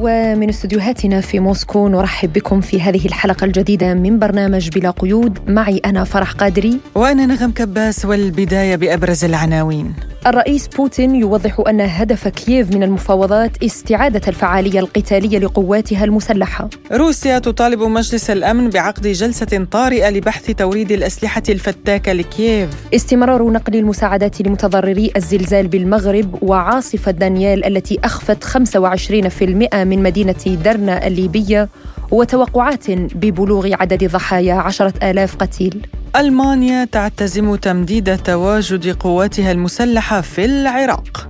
ومن استديوهاتنا في موسكو نرحب بكم في هذه الحلقة الجديدة من برنامج بلا قيود. معي أنا فرح قادري. وأنا نغم كباس والبداية بأبرز العناوين. الرئيس بوتين يوضح أن هدف كييف من المفاوضات استعادة الفعالية القتالية لقواتها المسلحة. روسيا تطالب مجلس الأمن بعقد جلسة طارئة لبحث توريد الأسلحة الفتاكة لكييف. استمرار نقل المساعدات لمتضرري الزلزال بالمغرب وعاصفة دانيال التي أخفت 25% من مدينة درنا الليبية وتوقعات ببلوغ عدد ضحايا عشرة آلاف قتيل. ألمانيا تعتزم تمديد تواجد قواتها المسلحة في العراق.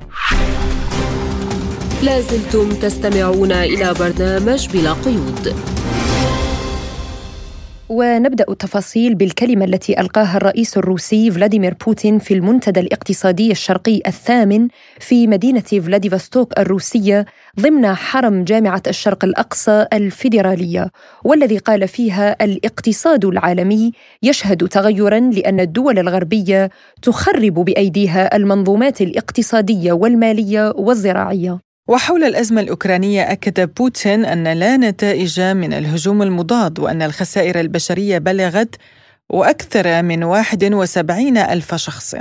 لازلتم تستمعون إلى برنامج بلا قيود. ونبدأ التفاصيل بالكلمة التي ألقاها الرئيس الروسي فلاديمير بوتين في المنتدى الاقتصادي الشرقي الثامن في مدينة فلاديفستوك الروسية ضمن حرم جامعة الشرق الأقصى الفيدرالية والذي قال فيها الاقتصاد العالمي يشهد تغيرا لأن الدول الغربية تخرب بأيديها المنظومات الاقتصادية والمالية والزراعية. وحول الأزمة الأوكرانية أكد بوتين أن لا نتائج من الهجوم المضاد وأن الخسائر البشرية بلغت وأكثر من 71 ألف شخص.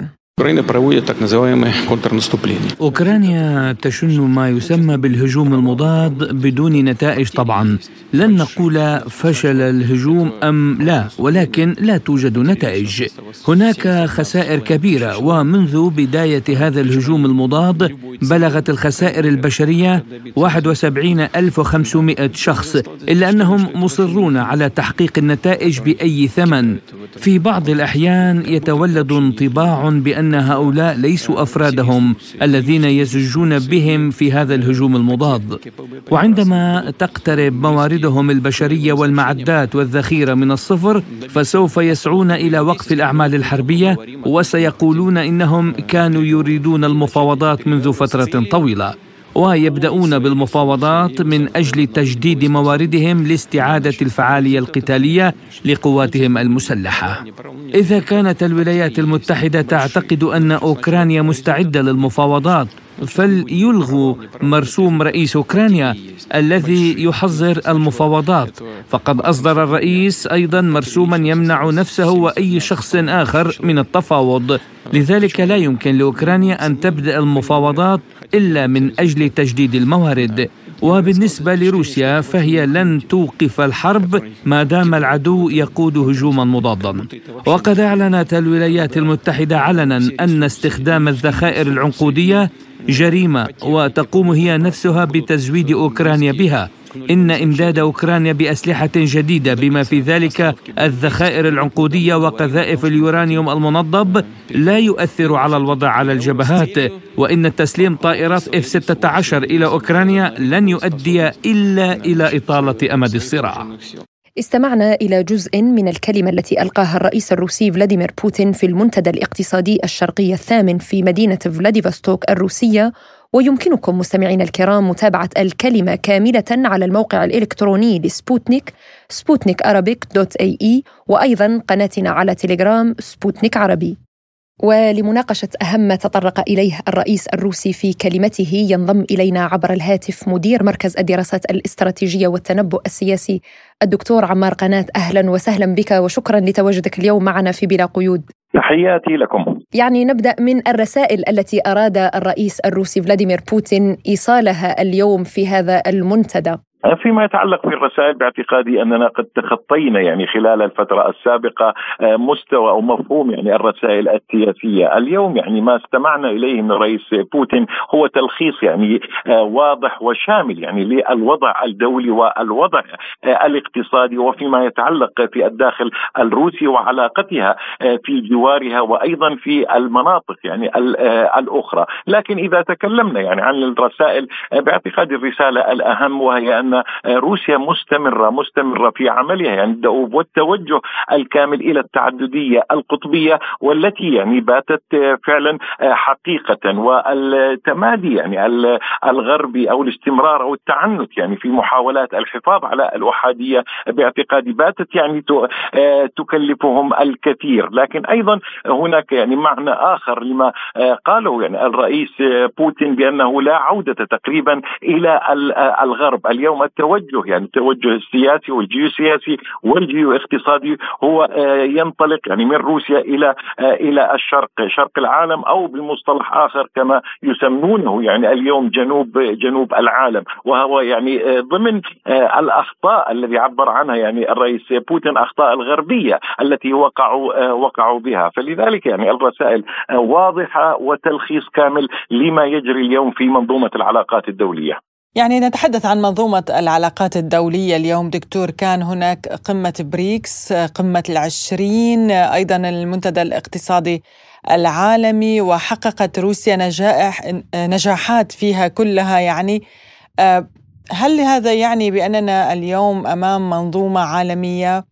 أوكرانيا تشن ما يسمى بالهجوم المضاد بدون نتائج طبعا. لن نقول فشل الهجوم أم لا ولكن لا توجد نتائج. هناك خسائر كبيرة ومنذ بداية هذا الهجوم المضاد بلغت الخسائر البشرية 71500 شخص إلا أنهم مصرون على تحقيق النتائج بأي ثمن. في بعض الأحيان يتولد انطباع بأن أن هؤلاء ليسوا أفرادهم الذين يزجون بهم في هذا الهجوم المضاد. وعندما تقترب مواردهم البشرية والمعدات والذخيرة من الصفر فسوف يسعون إلى وقف الأعمال الحربية وسيقولون إنهم كانوا يريدون المفاوضات منذ فترة طويلة. ويبدأون بالمفاوضات من أجل تجديد مواردهم لاستعادة الفعالية القتالية لقواتهم المسلحة. إذا كانت الولايات المتحدة تعتقد أن أوكرانيا مستعدة للمفاوضات فليلغوا مرسوم رئيس أوكرانيا الذي يحظر المفاوضات فقد أصدر الرئيس أيضا مرسوما يمنع نفسه وأي شخص آخر من التفاوض لذلك لا يمكن لأوكرانيا أن تبدأ المفاوضات إلا من أجل تجديد الموارد. وبالنسبة لروسيا فهي لن توقف الحرب ما دام العدو يقود هجوما مضادا. وقد أعلنت الولايات المتحدة علنا أن استخدام الذخائر العنقودية جريمة وتقوم هي نفسها بتزويد أوكرانيا بها. إن إمداد أوكرانيا بأسلحة جديدة بما في ذلك الذخائر العنقودية وقذائف اليورانيوم المنضب لا يؤثر على الوضع على الجبهات وإن تسليم طائرات F-16 إلى أوكرانيا لن يؤدي إلا إلى إطالة أمد الصراع. استمعنا إلى جزء من الكلمة التي ألقاها الرئيس الروسي فلاديمير بوتين في المنتدى الاقتصادي الشرقي الثامن في مدينة فلاديفستوك الروسية ويمكنكم مستمعينا الكرام متابعة الكلمة كاملة على الموقع الإلكتروني لسبوتنيك سبوتنيك dot ae وأيضا قناتنا على تليجرام سبوتنيك عربي. ولمناقشة أهم ما تطرق إليه الرئيس الروسي في كلمته ينضم إلينا عبر الهاتف مدير مركز الدراسات الاستراتيجية والتنبؤ السياسي الدكتور عمار قناة. أهلا وسهلا بك وشكرا لتواجدك اليوم معنا في بلا قيود. تحياتي لكم. يعني نبدأ من الرسائل التي أراد الرئيس الروسي فلاديمير بوتين إيصالها اليوم في هذا المنتدى. فيما يتعلق في الرسائل باعتقادي أننا قد تخطينا يعني خلال الفترة السابقة آه، مستوى أو مفهوم يعني الرسائل السياسية، اليوم يعني ما استمعنا إليه من الرئيس بوتين هو تلخيص يعني آه، واضح وشامل يعني للوضع الدولي والوضع آه، الاقتصادي وفيما يتعلق في الداخل الروسي وعلاقتها في جوارها وأيضا في المناطق يعني الأخرى، لكن إذا تكلمنا يعني عن الرسائل باعتقادي الرسالة الأهم وهي أن بان روسيا مستمرة مستمرة في عملها يعني الدؤوب والتوجه الكامل إلى التعددية القطبية والتي يعني باتت فعلا حقيقة والتمادي يعني الغربي أو الاستمرار أو التعنت يعني في محاولات الحفاظ على الأحادية باعتقادي باتت يعني تكلفهم الكثير. لكن أيضا هناك يعني معنى آخر لما قاله يعني الرئيس بوتين بأنه لا عودة تقريبا إلى الغرب. اليوم التوجه يعني التوجه السياسي والجيوسياسي والجيو اقتصادي هو ينطلق يعني من روسيا إلى إلى الشرق شرق العالم أو بمصطلح آخر كما يسمونه يعني اليوم جنوب جنوب العالم. وهو يعني ضمن الأخطاء الذي عبر عنها يعني الرئيس بوتين اخطاء الغربية التي وقعوا وقعوا بها. فلذلك يعني الرسائل واضحة وتلخيص كامل لما يجري اليوم في منظومة العلاقات الدولية. يعني نتحدث عن منظومة العلاقات الدولية اليوم. دكتور كان هناك قمة بريكس قمة العشرين أيضا المنتدى الاقتصادي العالمي وحققت روسيا نجاح نجاحات فيها كلها. يعني آه، هل هذا يعني بأننا اليوم أمام منظومة عالمية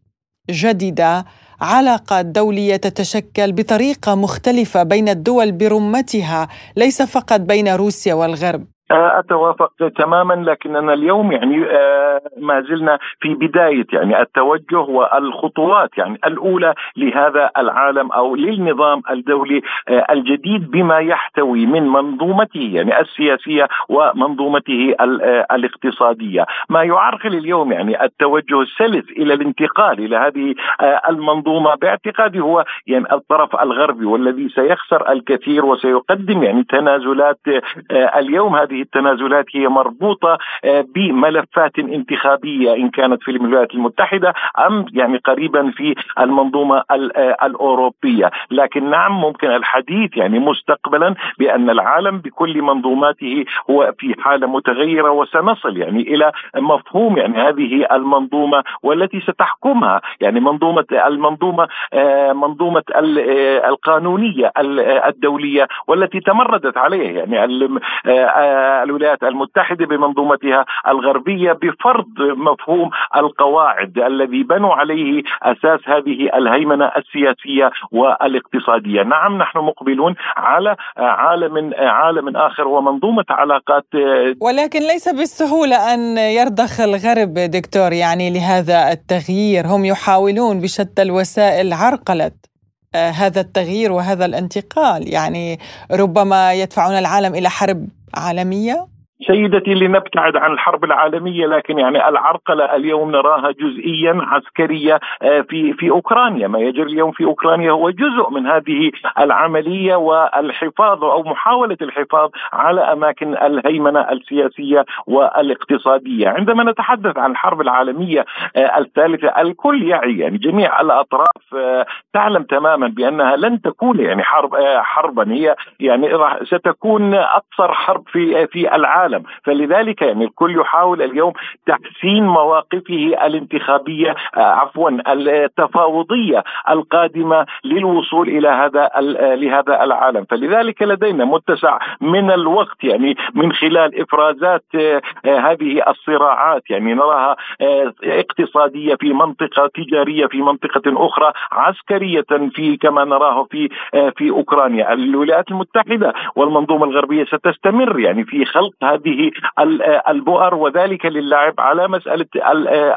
جديدة علاقات دولية تتشكل بطريقة مختلفة بين الدول برمتها ليس فقط بين روسيا والغرب؟ أتوافق تماما لكننا اليوم يعني آه، ما زلنا في بداية يعني التوجه والخطوات يعني الأولى لهذا العالم أو للنظام الدولي آه، الجديد بما يحتوي من منظومته يعني السياسية ومنظومته الاقتصادية، ما يعرقل اليوم يعني التوجه السلس إلى الانتقال إلى هذه المنظومة باعتقادي هو يعني الطرف الغربي والذي سيخسر الكثير وسيقدم يعني تنازلات اليوم. هذه هذه التنازلات هي مربوطة آه، بملفات انتخابية إن كانت في الولايات المتحدة أم يعني قريبا في المنظومة آه، الأوروبية، لكن نعم ممكن الحديث يعني مستقبلا بأن العالم بكل منظوماته هو في حالة متغيرة وسنصل يعني إلى مفهوم يعني هذه المنظومة والتي ستحكمها. يعني منظومة المنظومة آه، منظومة القانونية الدولية والتي تمردت عليها يعني الولايات المتحدة بمنظومتها الغربية بفرض مفهوم القواعد الذي بنوا عليه أساس هذه الهيمنة السياسية والاقتصادية، نعم نحن مقبلون على عالم عالم آخر ومنظومة علاقات ولكن ليس بالسهولة أن يرضخ الغرب دكتور يعني لهذا التغيير، هم يحاولون بشتى الوسائل عرقله هذا التغيير وهذا الانتقال. يعني ربما يدفعون العالم إلى حرب عالمية سيدتي لنبتعد عن الحرب العالمية لكن يعني العرقلة اليوم نراها جزئيا عسكرية آه، في في أوكرانيا، ما يجري اليوم في أوكرانيا هو جزء من هذه العملية والحفاظ أو محاولة الحفاظ على أماكن الهيمنة السياسية والاقتصادية، عندما نتحدث عن الحرب العالمية آه، الثالثة الكل يعي يعني جميع الأطراف آه، تعلم تماما بأنها لن تكون يعني حرب حربا. هي يعني ستكون أقصر حرب في في العالم. العالم. فلذلك يعني الكل يحاول اليوم تحسين مواقفه الانتخابية آه، عفوا التفاوضية القادمة للوصول إلى هذا لهذا العالم. فلذلك لدينا متسع من الوقت يعني من خلال إفرازات آه، آه، هذه الصراعات. يعني نراها اقتصادية في منطقة تجارية في منطقة أخرى عسكرية في كما نراه في في أوكرانيا. الولايات المتحدة والمنظومة الغربية ستستمر يعني في خلق هذه البؤر وذلك للعب على مسألة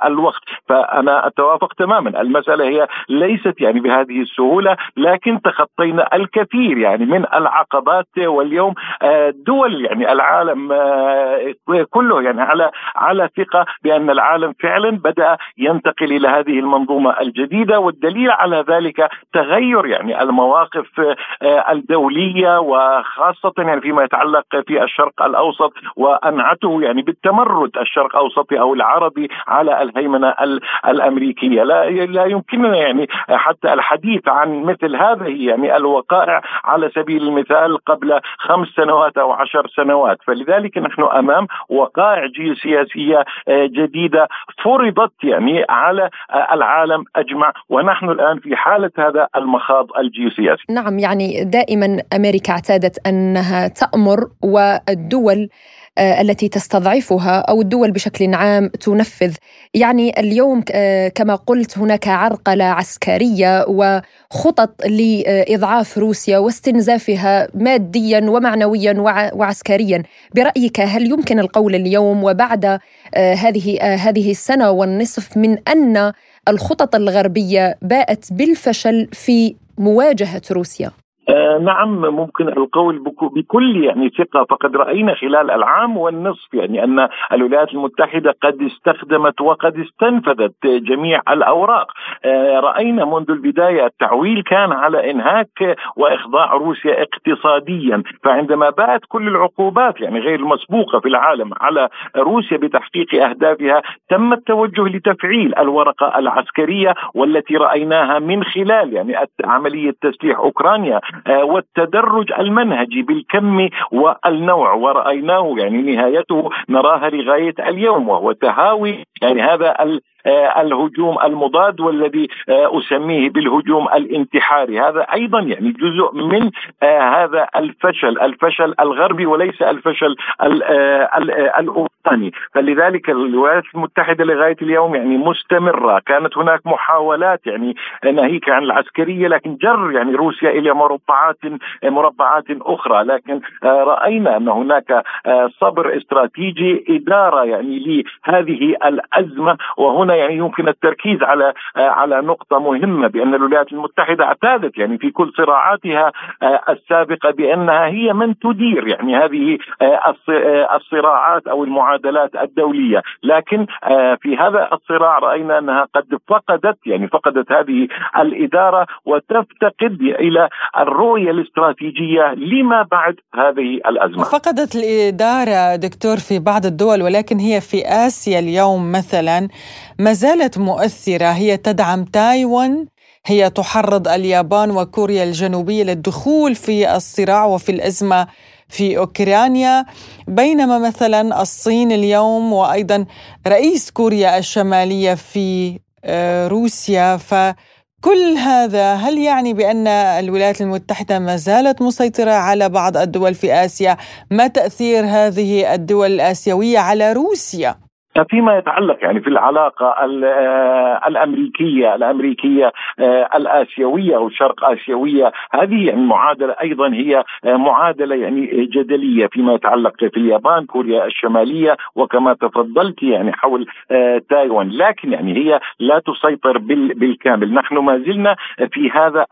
الوقت. فأنا أتوافق تماما. المسألة هي ليست يعني بهذه السهولة لكن تخطينا الكثير يعني من العقبات واليوم. آه، دول يعني العالم آه، كله يعني على على ثقة بأن العالم فعلا بدأ ينتقل إلى هذه المنظومة الجديدة. والدليل على ذلك تغير يعني المواقف آه، الدولية وخاصة يعني فيما يتعلق في الشرق الأوسط وأنعته يعني بالتمرد الشرق الاوسطي أو العربي على الهيمنة الأمريكية. لا لا يمكننا يعني حتى الحديث عن مثل هذه يعني الوقائع على سبيل المثال قبل خمس سنوات أو عشر سنوات. فلذلك نحن أمام وقائع جيوسياسية آه، جديدة فرضت يعني على العالم أجمع. ونحن الآن في حالة هذا المخاض الجيوسياسي. نعم يعني دائما أمريكا اعتادت أنها تأمر والدول آه، التي تستضعفها أو الدول بشكل عام تنفذ. يعني اليوم آه، كما قلت هناك عرقلة عسكرية وخطط لإضعاف روسيا واستنزافها ماديا ومعنويا وعسكريا. برأيك هل يمكن القول اليوم وبعد هذه هذه السنة والنصف من أن الخطط الغربية باءت بالفشل في مواجهة روسيا؟ آه، نعم ممكن القول بكل يعني ثقة فقد رأينا خلال العام والنصف يعني أن الولايات المتحدة قد استخدمت وقد استنفذت جميع الأوراق. آه، رأينا منذ البداية التعويل كان على إنهاك وإخضاع روسيا اقتصاديا. فعندما بات كل العقوبات يعني غير المسبوقة في العالم على روسيا بتحقيق أهدافها تم التوجه لتفعيل الورقة العسكرية والتي رأيناها من خلال يعني عملية تسليح أوكرانيا. والتدرج المنهجي بالكم والنوع ورأيناه يعني نهايته نراها لغاية اليوم وهو تهاوي يعني هذا آه، الهجوم المضاد والذي آه، أسميه بالهجوم الانتحاري. هذا أيضا يعني جزء من آه، هذا الفشل الفشل الغربي وليس الفشل الاوكراني فلذلك الولايات المتحدة لغاية اليوم يعني مستمرة. كانت هناك محاولات يعني ناهيك عن العسكرية لكن جر يعني روسيا إلى مربعات مربعات أخرى. لكن رأينا أن هناك صبر استراتيجي إدارة يعني لهذه الأزمة. وهنا يعني يمكن التركيز على على نقطة مهمة بأن الولايات المتحدة اعتادت يعني في كل صراعاتها آه، السابقة بأنها هي من تدير يعني هذه آه، آه، الصراعات أو المعادلات الدولية، لكن في هذا الصراع رأينا أنها قد فقدت يعني فقدت هذه الإدارة وتفتقد إلى الرؤية الاستراتيجية لما بعد هذه الأزمة. فقدت الإدارة دكتور في بعض الدول ولكن هي في آسيا اليوم مثلا ما زالت مؤثرة هي تدعم تايوان هي تحرض اليابان وكوريا الجنوبية للدخول في الصراع وفي الأزمة في أوكرانيا بينما مثلا الصين اليوم وأيضا رئيس كوريا الشمالية في آه، روسيا ف كل هذا هل يعني بأن الولايات المتحدة ما زالت مسيطرة على بعض الدول في آسيا؟ ما تأثير هذه الدول الآسيوية على روسيا؟ فيما يتعلق يعني في العلاقة آه، الأمريكية الأمريكية آه، الآسيوية أو الشرق آسيوية. هذه يعني معادلة أيضا هي آه، معادلة يعني جدلية فيما يتعلق في اليابان كوريا الشمالية وكما تفضلت يعني حول تايوان. لكن يعني هي لا تسيطر بالكامل. نحن ما زلنا في هذا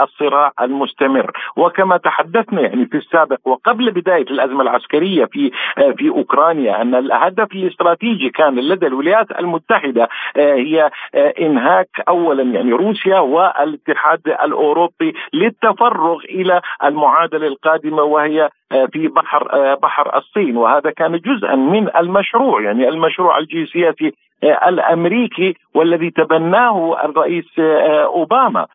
الصراع المستمر. وكما تحدثنا يعني في السابق وقبل بداية الأزمة العسكرية في في أوكرانيا أن الهدف الاستراتيجي الاستراتيجي كان لدى الولايات المتحدة آه، هي آه، إنهاك اولا يعني روسيا والاتحاد الأوروبي للتفرغ إلى المعادلة القادمة وهي آه، في بحر بحر الصين. وهذا كان جزءا من المشروع يعني المشروع الجيوسياسي الأمريكي والذي تبناه الرئيس أوباما.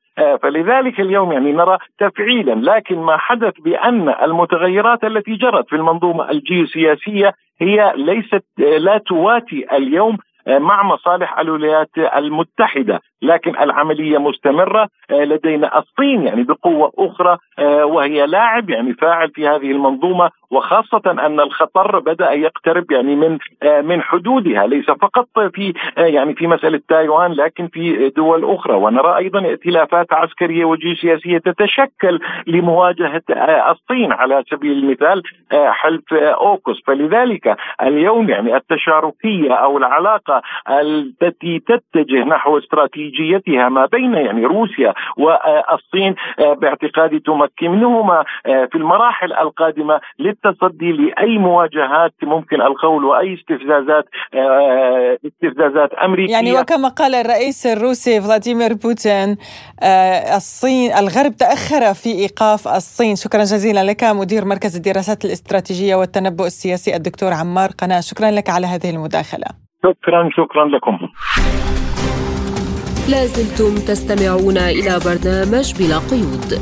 فلذلك اليوم يعني نرى تفعيلا لكن ما حدث بأن المتغيرات التي جرت في المنظومة الجيوسياسية هي ليست لا تواتي اليوم مع مصالح الولايات المتحدة. لكن العملية مستمرة آه، لدينا الصين يعني بقوة أخرى آه، وهي لاعب يعني فاعل في هذه المنظومة وخاصة أن الخطر بدأ يقترب يعني من آه، من حدودها ليس فقط في يعني في مسألة تايوان لكن في دول أخرى. ونرى أيضا ائتلافات عسكرية وجيوسياسيه تتشكل لمواجهة الصين على سبيل المثال حلف اوكوس فلذلك اليوم يعني التشاركية أو العلاقة التي تتجه نحو استراتيجية استراتيجيتها ما بين يعني روسيا والصين آه، باعتقادي تمكنهما آه، في المراحل القادمة للتصدي لأي مواجهات ممكن القول وأي استفزازات آه، استفزازات أمريكية. يعني وكما قال الرئيس الروسي فلاديمير بوتين الصين الغرب تأخر في إيقاف الصين. شكرا جزيلا لك مدير مركز الدراسات الاستراتيجية والتنبؤ السياسي الدكتور عمار قناة. شكرا لك على هذه المداخلة. شكرا شكرا لكم. لازلتم تستمعون إلى برنامج بلا قيود.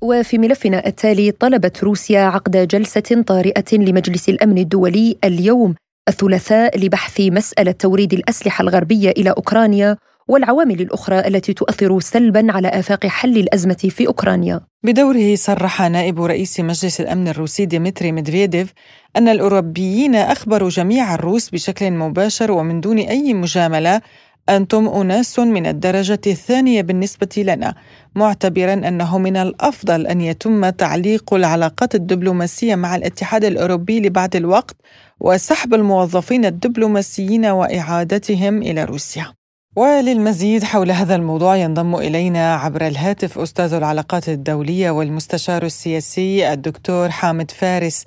وفي ملفنا التالي طلبت روسيا عقد جلسة طارئة لمجلس الأمن الدولي اليوم الثلاثاء لبحث مسألة توريد الأسلحة الغربية إلى أوكرانيا والعوامل الأخرى التي تؤثر سلبا على آفاق حل الأزمة في أوكرانيا. بدوره صرح نائب رئيس مجلس الأمن الروسي ديمتري ميدفيديف أن الأوروبيين أخبروا جميع الروس بشكل مباشر ومن دون أي مجاملة أنتم أناس من الدرجة الثانية بالنسبة لنا معتبرا أنه من الأفضل أن يتم تعليق العلاقات الدبلوماسية مع الاتحاد الأوروبي لبعض الوقت وسحب الموظفين الدبلوماسيين وإعادتهم إلى روسيا. وللمزيد حول هذا الموضوع ينضم إلينا عبر الهاتف أستاذ العلاقات الدولية والمستشار السياسي الدكتور حامد فارس.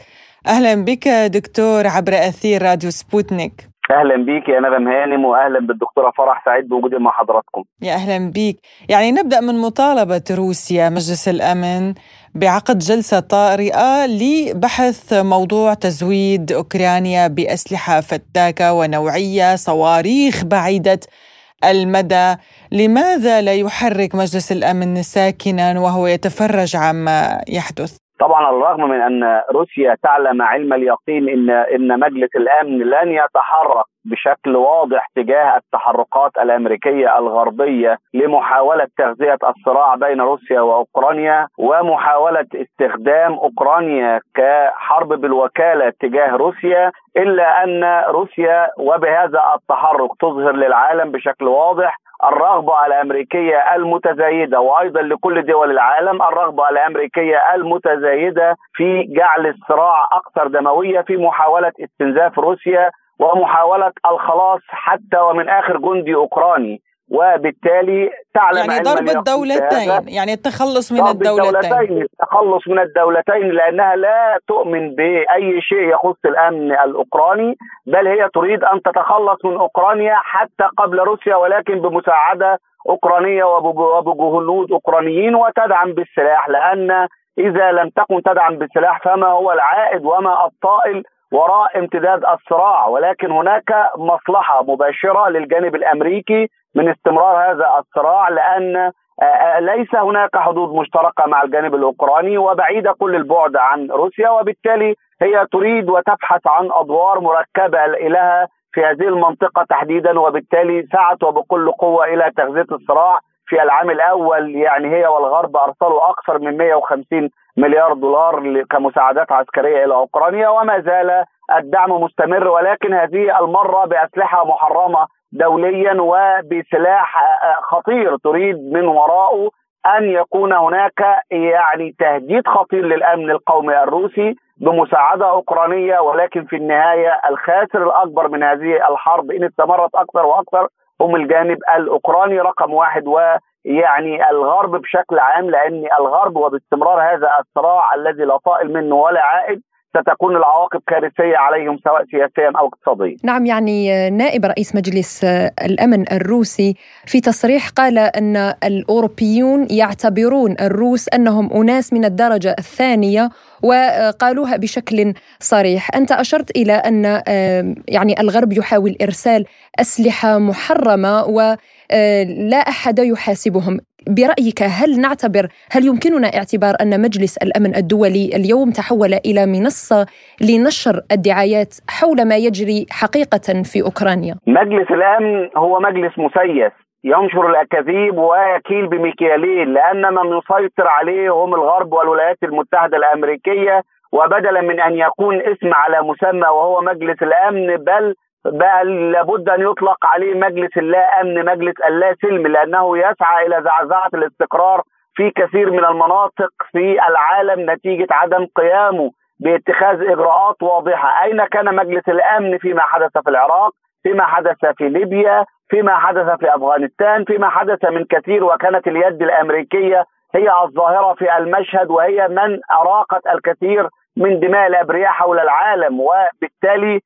أهلا بك دكتور عبر أثير راديو سبوتنيك. أهلا بيك يا نغم هانم واهلا بالدكتورة فرح سعيد بوجودي مع حضراتكم. يا أهلا بيك. يعني نبدأ من مطالبة روسيا مجلس الأمن بعقد جلسة طارئة لبحث موضوع تزويد أوكرانيا بأسلحة فتاكة ونوعية صواريخ بعيدة المدى لماذا لا يحرك مجلس الأمن ساكنا وهو يتفرج عما يحدث؟ طبعا على الرغم من أن روسيا تعلم علم اليقين ان إن مجلس الأمن لن يتحرك بشكل واضح تجاه التحركات الأمريكية الغربية لمحاولة تغذية الصراع بين روسيا وأوكرانيا ومحاولة استخدام أوكرانيا كحرب بالوكالة تجاه روسيا إلا أن روسيا وبهذا التحرك تظهر للعالم بشكل واضح الرغبة الأمريكية المتزايدة وأيضا لكل دول العالم الرغبة الأمريكية المتزايدة في جعل الصراع أكثر دموية في محاولة استنزاف روسيا ومحاولة الخلاص حتى ومن آخر جندي أوكراني. وبالتالي تعلم يعني ضرب الدولتين يعني التخلص من الدولتين. التخلص من الدولتين لأنها لا تؤمن بأي شيء يخص الأمن الأوكراني بل هي تريد أن تتخلص من أوكرانيا حتى قبل روسيا ولكن بمساعدة أوكرانية وبجهود أوكرانيين وتدعم بالسلاح لأن إذا لم تكن تدعم بالسلاح فما هو العائد وما الطائل وراء امتداد الصراع ولكن هناك مصلحة مباشرة للجانب الأمريكي من استمرار هذا الصراع لأن آه، آه، ليس هناك حدود مشتركة مع الجانب الأوكراني وبعيدة كل البعد عن روسيا وبالتالي هي تريد وتبحث عن أدوار مركبة لها في هذه المنطقة تحديدا وبالتالي سعت وبكل قوة إلى تغذية الصراع في العام الأول يعني هي والغرب أرسلوا أكثر من 150 مليار دولار كمساعدات عسكرية إلى أوكرانيا وما زال الدعم مستمر ولكن هذه المرة بأسلحة محرمة دوليا وبسلاح خطير تريد من وراءه أن يكون هناك يعني تهديد خطير للأمن القومي الروسي بمساعدة أوكرانية ولكن في النهاية الخاسر الأكبر من هذه الحرب إن استمرت أكثر وأكثر هم الجانب الأوكراني رقم واحد ويعني الغرب بشكل عام لأن الغرب وباستمرار هذا الصراع الذي لا طائل منه ولا عائد ستكون العواقب كارثية عليهم سواء سياسيا أو اقتصاديا. نعم يعني نائب رئيس مجلس الأمن الروسي في تصريح قال أن الأوروبيون يعتبرون الروس أنهم أناس من الدرجة الثانية وقالوها بشكل صريح أنت أشرت إلى أن يعني الغرب يحاول إرسال أسلحة محرمة ولا أحد يحاسبهم. برأيك هل نعتبر هل يمكننا اعتبار أن مجلس الأمن الدولي اليوم تحول إلى منصة لنشر الدعايات حول ما يجري حقيقة في أوكرانيا؟ مجلس الأمن هو مجلس مسيس ينشر الأكاذيب ويكيل بمكيالين لأن من يسيطر عليه هم الغرب والولايات المتحدة الأمريكية وبدلا من أن يكون اسم على مسمى وهو مجلس الأمن بل بل لابد أن يطلق عليه مجلس اللا أمن مجلس اللا سلم لأنه يسعى إلى زعزعة الاستقرار في كثير من المناطق في العالم نتيجة عدم قيامه باتخاذ إجراءات واضحة، أين كان مجلس الأمن؟ فيما حدث في العراق، فيما حدث في ليبيا، فيما حدث في أفغانستان، فيما حدث من كثير وكانت اليد الأمريكية هي الظاهرة في المشهد وهي من أراقت الكثير من دماء الأبرياء حول العالم. وبالتالي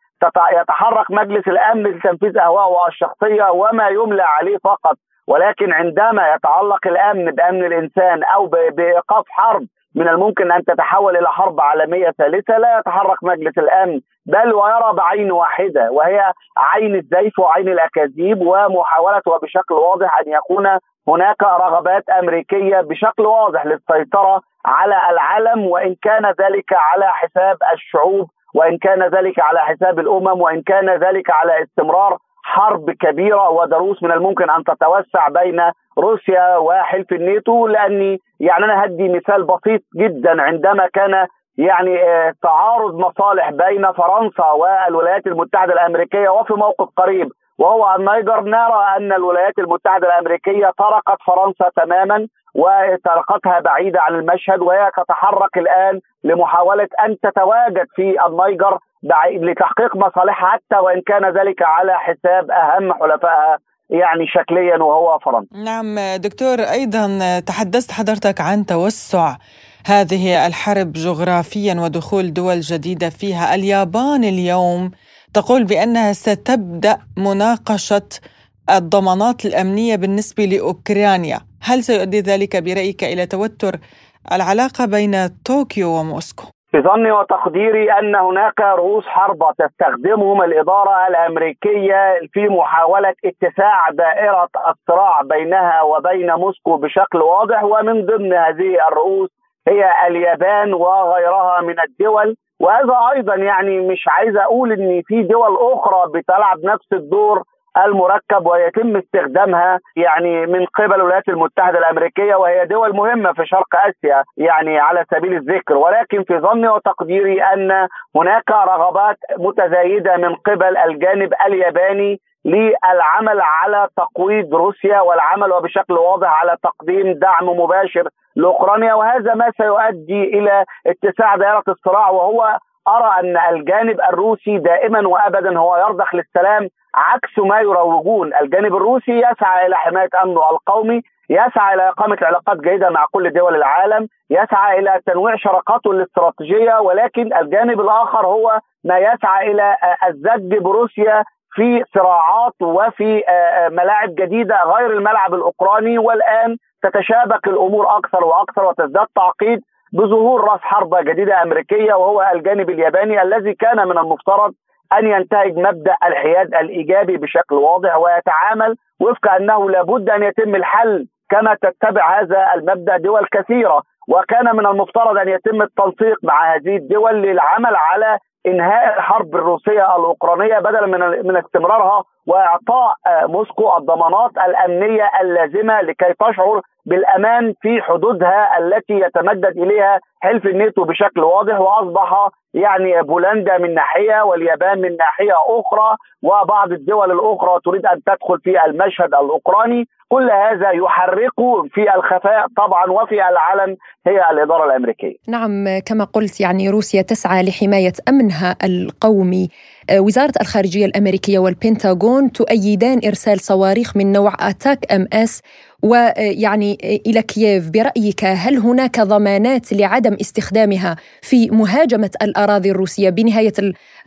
يتحرك مجلس الأمن لتنفيذ أهوائه الشخصية وما يملى عليه فقط ولكن عندما يتعلق الأمن بأمن الإنسان أو بإيقاف حرب من الممكن أن تتحول إلى حرب عالمية ثالثة لا يتحرك مجلس الأمن بل ويرى بعين واحدة وهي عين الزيف وعين الأكاذيب ومحاوله وبشكل واضح أن يكون هناك رغبات أمريكية بشكل واضح للسيطرة على العالم وإن كان ذلك على حساب الشعوب وإن كان ذلك على حساب الأمم وإن كان ذلك على استمرار حرب كبيرة ودروس من الممكن أن تتوسع بين روسيا وحلف الناتو. لأني يعني أنا هدي مثال بسيط جدا عندما كان يعني آه، تعارض مصالح بين فرنسا والولايات المتحدة الأمريكية وفي موقف قريب وهو النيجر نرى أن الولايات المتحدة الأمريكية تركت فرنسا تماما. وتركتها بعيدة عن المشهد وهي تتحرك الآن لمحاولة أن تتواجد في النيجر لتحقيق مصالحها حتى وإن كان ذلك على حساب أهم حلفائها يعني شكليا وهو فرنسا. نعم دكتور أيضا تحدثت حضرتك عن توسع هذه الحرب جغرافيا ودخول دول جديدة فيها، اليابان اليوم تقول بأنها ستبدأ مناقشة الضمانات الأمنية بالنسبة لأوكرانيا، هل سيؤدي ذلك برأيك إلى توتر العلاقة بين طوكيو وموسكو؟ في ظني وتقديري أن هناك رؤوس حربه تستخدمهم الإدارة الأمريكية في محاولة اتساع دائرة الصراع بينها وبين موسكو بشكل واضح ومن ضمن هذه الرؤوس هي اليابان وغيرها من الدول وهذا أيضا يعني مش عايز أقول إن في دول أخرى بتلعب نفس الدور المركب ويتم استخدامها يعني من قبل الولايات المتحدة الأمريكية وهي دول مهمة في شرق آسيا يعني على سبيل الذكر. ولكن في ظني وتقديري أن هناك رغبات متزايدة من قبل الجانب الياباني للعمل على تقويض روسيا والعمل وبشكل واضح على تقديم دعم مباشر لأوكرانيا. وهذا ما سيؤدي إلى اتساع دائرة الصراع وهو أرى أن الجانب الروسي دائما وابدا هو يرضخ للسلام عكس ما يروجون. الجانب الروسي يسعى إلى حماية امنه القومي يسعى إلى إقامة علاقات جيدة مع كل دول العالم يسعى إلى تنويع شراكاته الاستراتيجية ولكن الجانب الآخر هو ما يسعى إلى الزج بروسيا في صراعات وفي ملاعب جديدة غير الملعب الأوكراني والآن تتشابك الأمور أكثر وأكثر وتزداد تعقيد بظهور رأس حربة جديدة أمريكية وهو الجانب الياباني الذي كان من المفترض أن ينتهج مبدأ الحياد الإيجابي بشكل واضح ويتعامل وفق أنه لابد أن يتم الحل كما تتبع هذا المبدأ دول كثيرة. وكان من المفترض أن يتم التنسيق مع هذه الدول للعمل على إنهاء الحرب الروسية الأوكرانية بدلا من من استمرارها وإعطاء موسكو الضمانات الأمنية اللازمة لكي تشعر بالأمان في حدودها التي يتمدد إليها حلف الناتو بشكل واضح. وأصبح يعني بولندا من ناحية واليابان من ناحية أخرى وبعض الدول الأخرى تريد أن تدخل في المشهد الأوكراني. كل هذا يحرك في الخفاء طبعا وفي العلن هي الإدارة الأمريكية. نعم كما قلت يعني روسيا تسعى لحماية أمنها القومي. وزارة الخارجية الأمريكية والبنتاغون تؤيدان إرسال صواريخ من نوع أتاك أم إس ويعني إلى كييف. برأيك هل هناك ضمانات لعدم استخدامها في مهاجمة الأراضي الروسية؟ بنهاية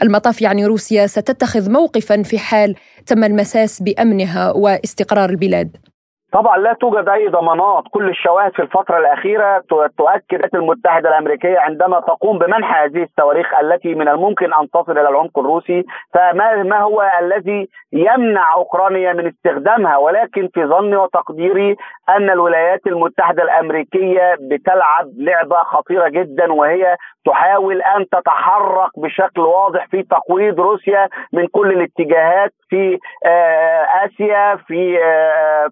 المطاف يعني روسيا ستتخذ موقفا في حال تم المساس بأمنها واستقرار البلاد. طبعا لا توجد أي ضمانات. كل الشواهد في الفترة الأخيرة تؤكد الولايات المتحدة الأمريكية عندما تقوم بمنح هذه الصواريخ التي من الممكن أن تصل إلى العمق الروسي. فما ما هو الذي يمنع أوكرانيا من استخدامها؟ ولكن في ظني وتقديري أن الولايات المتحدة الأمريكية بتلعب لعبة خطيرة جدا وهي تحاول أن تتحرك بشكل واضح في تقويض روسيا من كل الاتجاهات في آسيا في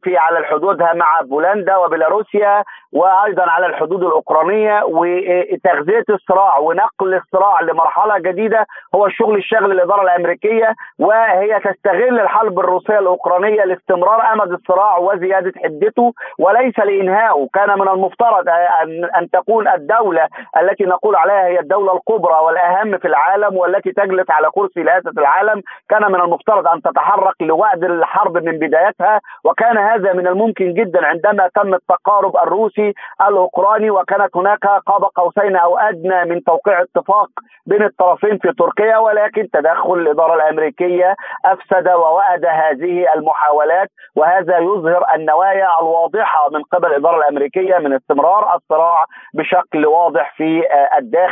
في على حدودها مع بولندا وبيلاروسيا وأيضا على الحدود الأوكرانية. وتغذية الصراع ونقل الصراع لمرحلة جديدة هو الشغل الشاغل للاداره الأمريكية وهي تستغل الحرب الروسية الأوكرانية لاستمرار أمد الصراع وزيادة حدته وليس لانهائه، كان من المفترض أن أن تكون الدولة التي نقول عليها هي الدولة الكبرى والأهم في العالم والتي تجلس على كرسي رئاسه العالم، كان من المفترض أن تتحرك لوأد الحرب من بدايتها وكان هذا من الممكن جدا عندما تم التقارب الروسي الأوكراني وكانت هناك قاب قوسين أو أدنى من توقيع اتفاق بين الطرفين في تركيا ولكن تدخل الإدارة الأمريكية أفسد ووأد هذه المحاولات وهذا يظهر النوايا الواضحة من قبل الإدارة الأمريكية من استمرار الصراع بشكل واضح في الداخل.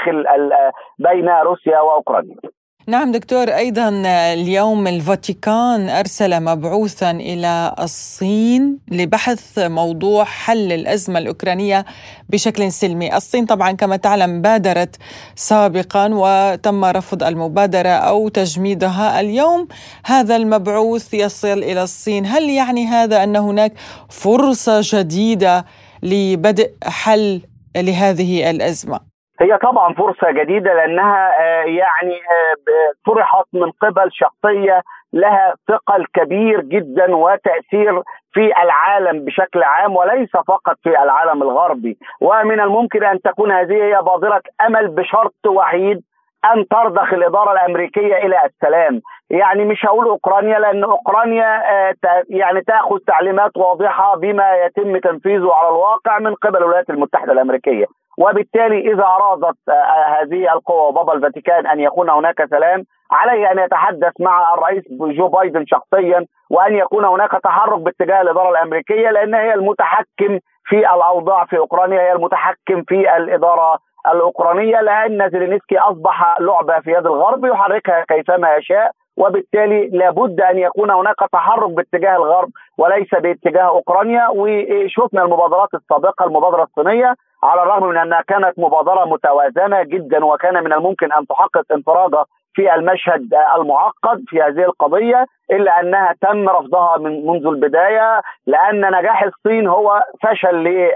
بين روسيا وأوكرانيا. نعم دكتور أيضا اليوم الفاتيكان أرسل مبعوثا إلى الصين لبحث موضوع حل الأزمة الأوكرانية بشكل سلمي، الصين طبعا كما تعلم بادرت سابقا وتم رفض المبادرة أو تجميدها، اليوم هذا المبعوث يصل إلى الصين، هل يعني هذا أن هناك فرصة جديدة لبدء حل لهذه الأزمة؟ هي طبعا فرصة جديدة لأنها آه، يعني آه، طرحت من قبل شخصية لها ثقل كبير جدا وتأثير في العالم بشكل عام وليس فقط في العالم الغربي. ومن الممكن أن تكون هذه هي بادرة أمل بشرط وحيد أن ترضخ الإدارة الأمريكية إلى السلام. يعني مش هقول أوكرانيا لأن أوكرانيا آه، يعني تأخذ تعليمات واضحة بما يتم تنفيذه على الواقع من قبل الولايات المتحدة الأمريكية. وبالتالي إذا ارادت آه، آه، هذه القوى وبابا الفاتيكان أن يكون هناك سلام عليه أن يتحدث مع الرئيس جو بايدن شخصيا وأن يكون هناك تحرك باتجاه الإدارة الأمريكية لأن هي المتحكم في الأوضاع في أوكرانيا هي المتحكم في الإدارة الأوكرانية لأن زيلينسكي أصبح لعبة في يد الغرب يحركها كيفما يشاء. وبالتالي لابد أن يكون هناك تحرك باتجاه الغرب وليس باتجاه أوكرانيا. وشفنا المبادرات السابقة المبادرة الصينية على الرغم من أنها كانت مبادرة متوازنة جدا وكان من الممكن أن تحقق انفراده في المشهد المعقد في هذه القضية إلا أنها تم رفضها من منذ البداية لأن نجاح الصين هو فشل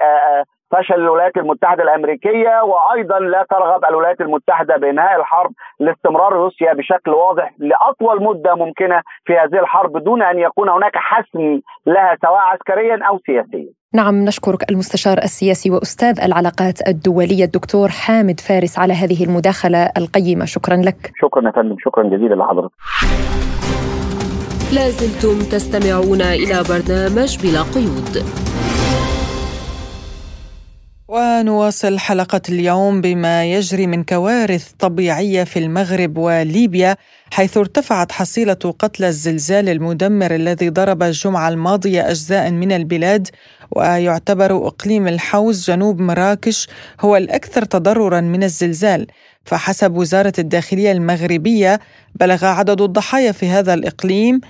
فشل الولايات المتحدة الأمريكية وأيضا لا ترغب الولايات المتحدة بإنهاء الحرب لاستمرار روسيا بشكل واضح لأطول مدة ممكنة في هذه الحرب دون أن يكون هناك حسم لها سواء عسكريا أو سياسيا. نعم نشكرك المستشار السياسي وأستاذ العلاقات الدولية الدكتور حامد فارس على هذه المداخلة القيمة. شكرا لك. شكرا يا فندم. شكرا جزيلا لحضرتك. لازلتم تستمعون إلى برنامج بلا قيود. ونواصل حلقة اليوم بما يجري من كوارث طبيعية في المغرب وليبيا حيث ارتفعت حصيلة قتلى الزلزال المدمر الذي ضرب الجمعة الماضية أجزاء من البلاد ويعتبر إقليم الحوز جنوب مراكش هو الأكثر تضررا من الزلزال. فحسب وزارة الداخلية المغربية بلغ عدد الضحايا في هذا الإقليم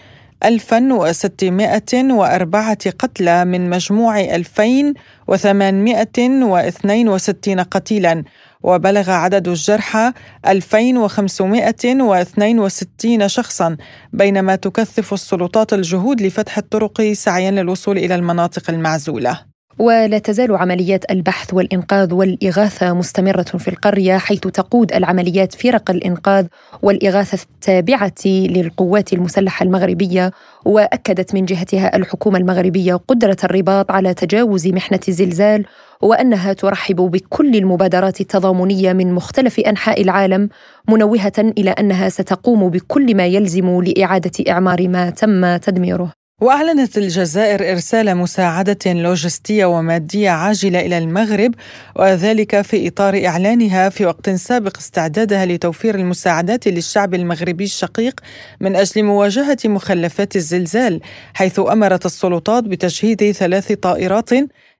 1604 قتلى من مجموع 2862 قتيلا وبلغ عدد الجرحى 2562 شخصا بينما تكثف السلطات الجهود لفتح الطرق سعيا للوصول إلى المناطق المعزولة. ولا تزال عمليات البحث والإنقاذ والإغاثة مستمرة في القرية حيث تقود العمليات فرق الإنقاذ والإغاثة التابعة للقوات المسلحة المغربية. وأكدت من جهتها الحكومة المغربية قدرة الرباط على تجاوز محنة الزلزال وأنها ترحب بكل المبادرات التضامنية من مختلف أنحاء العالم منوهة إلى أنها ستقوم بكل ما يلزم لإعادة إعمار ما تم تدميره. وأعلنت الجزائر إرسال مساعدة لوجستية ومادية عاجلة إلى المغرب وذلك في إطار إعلانها في وقت سابق استعدادها لتوفير المساعدات للشعب المغربي الشقيق من أجل مواجهة مخلفات الزلزال حيث أمرت السلطات بتجهيز ثلاث طائرات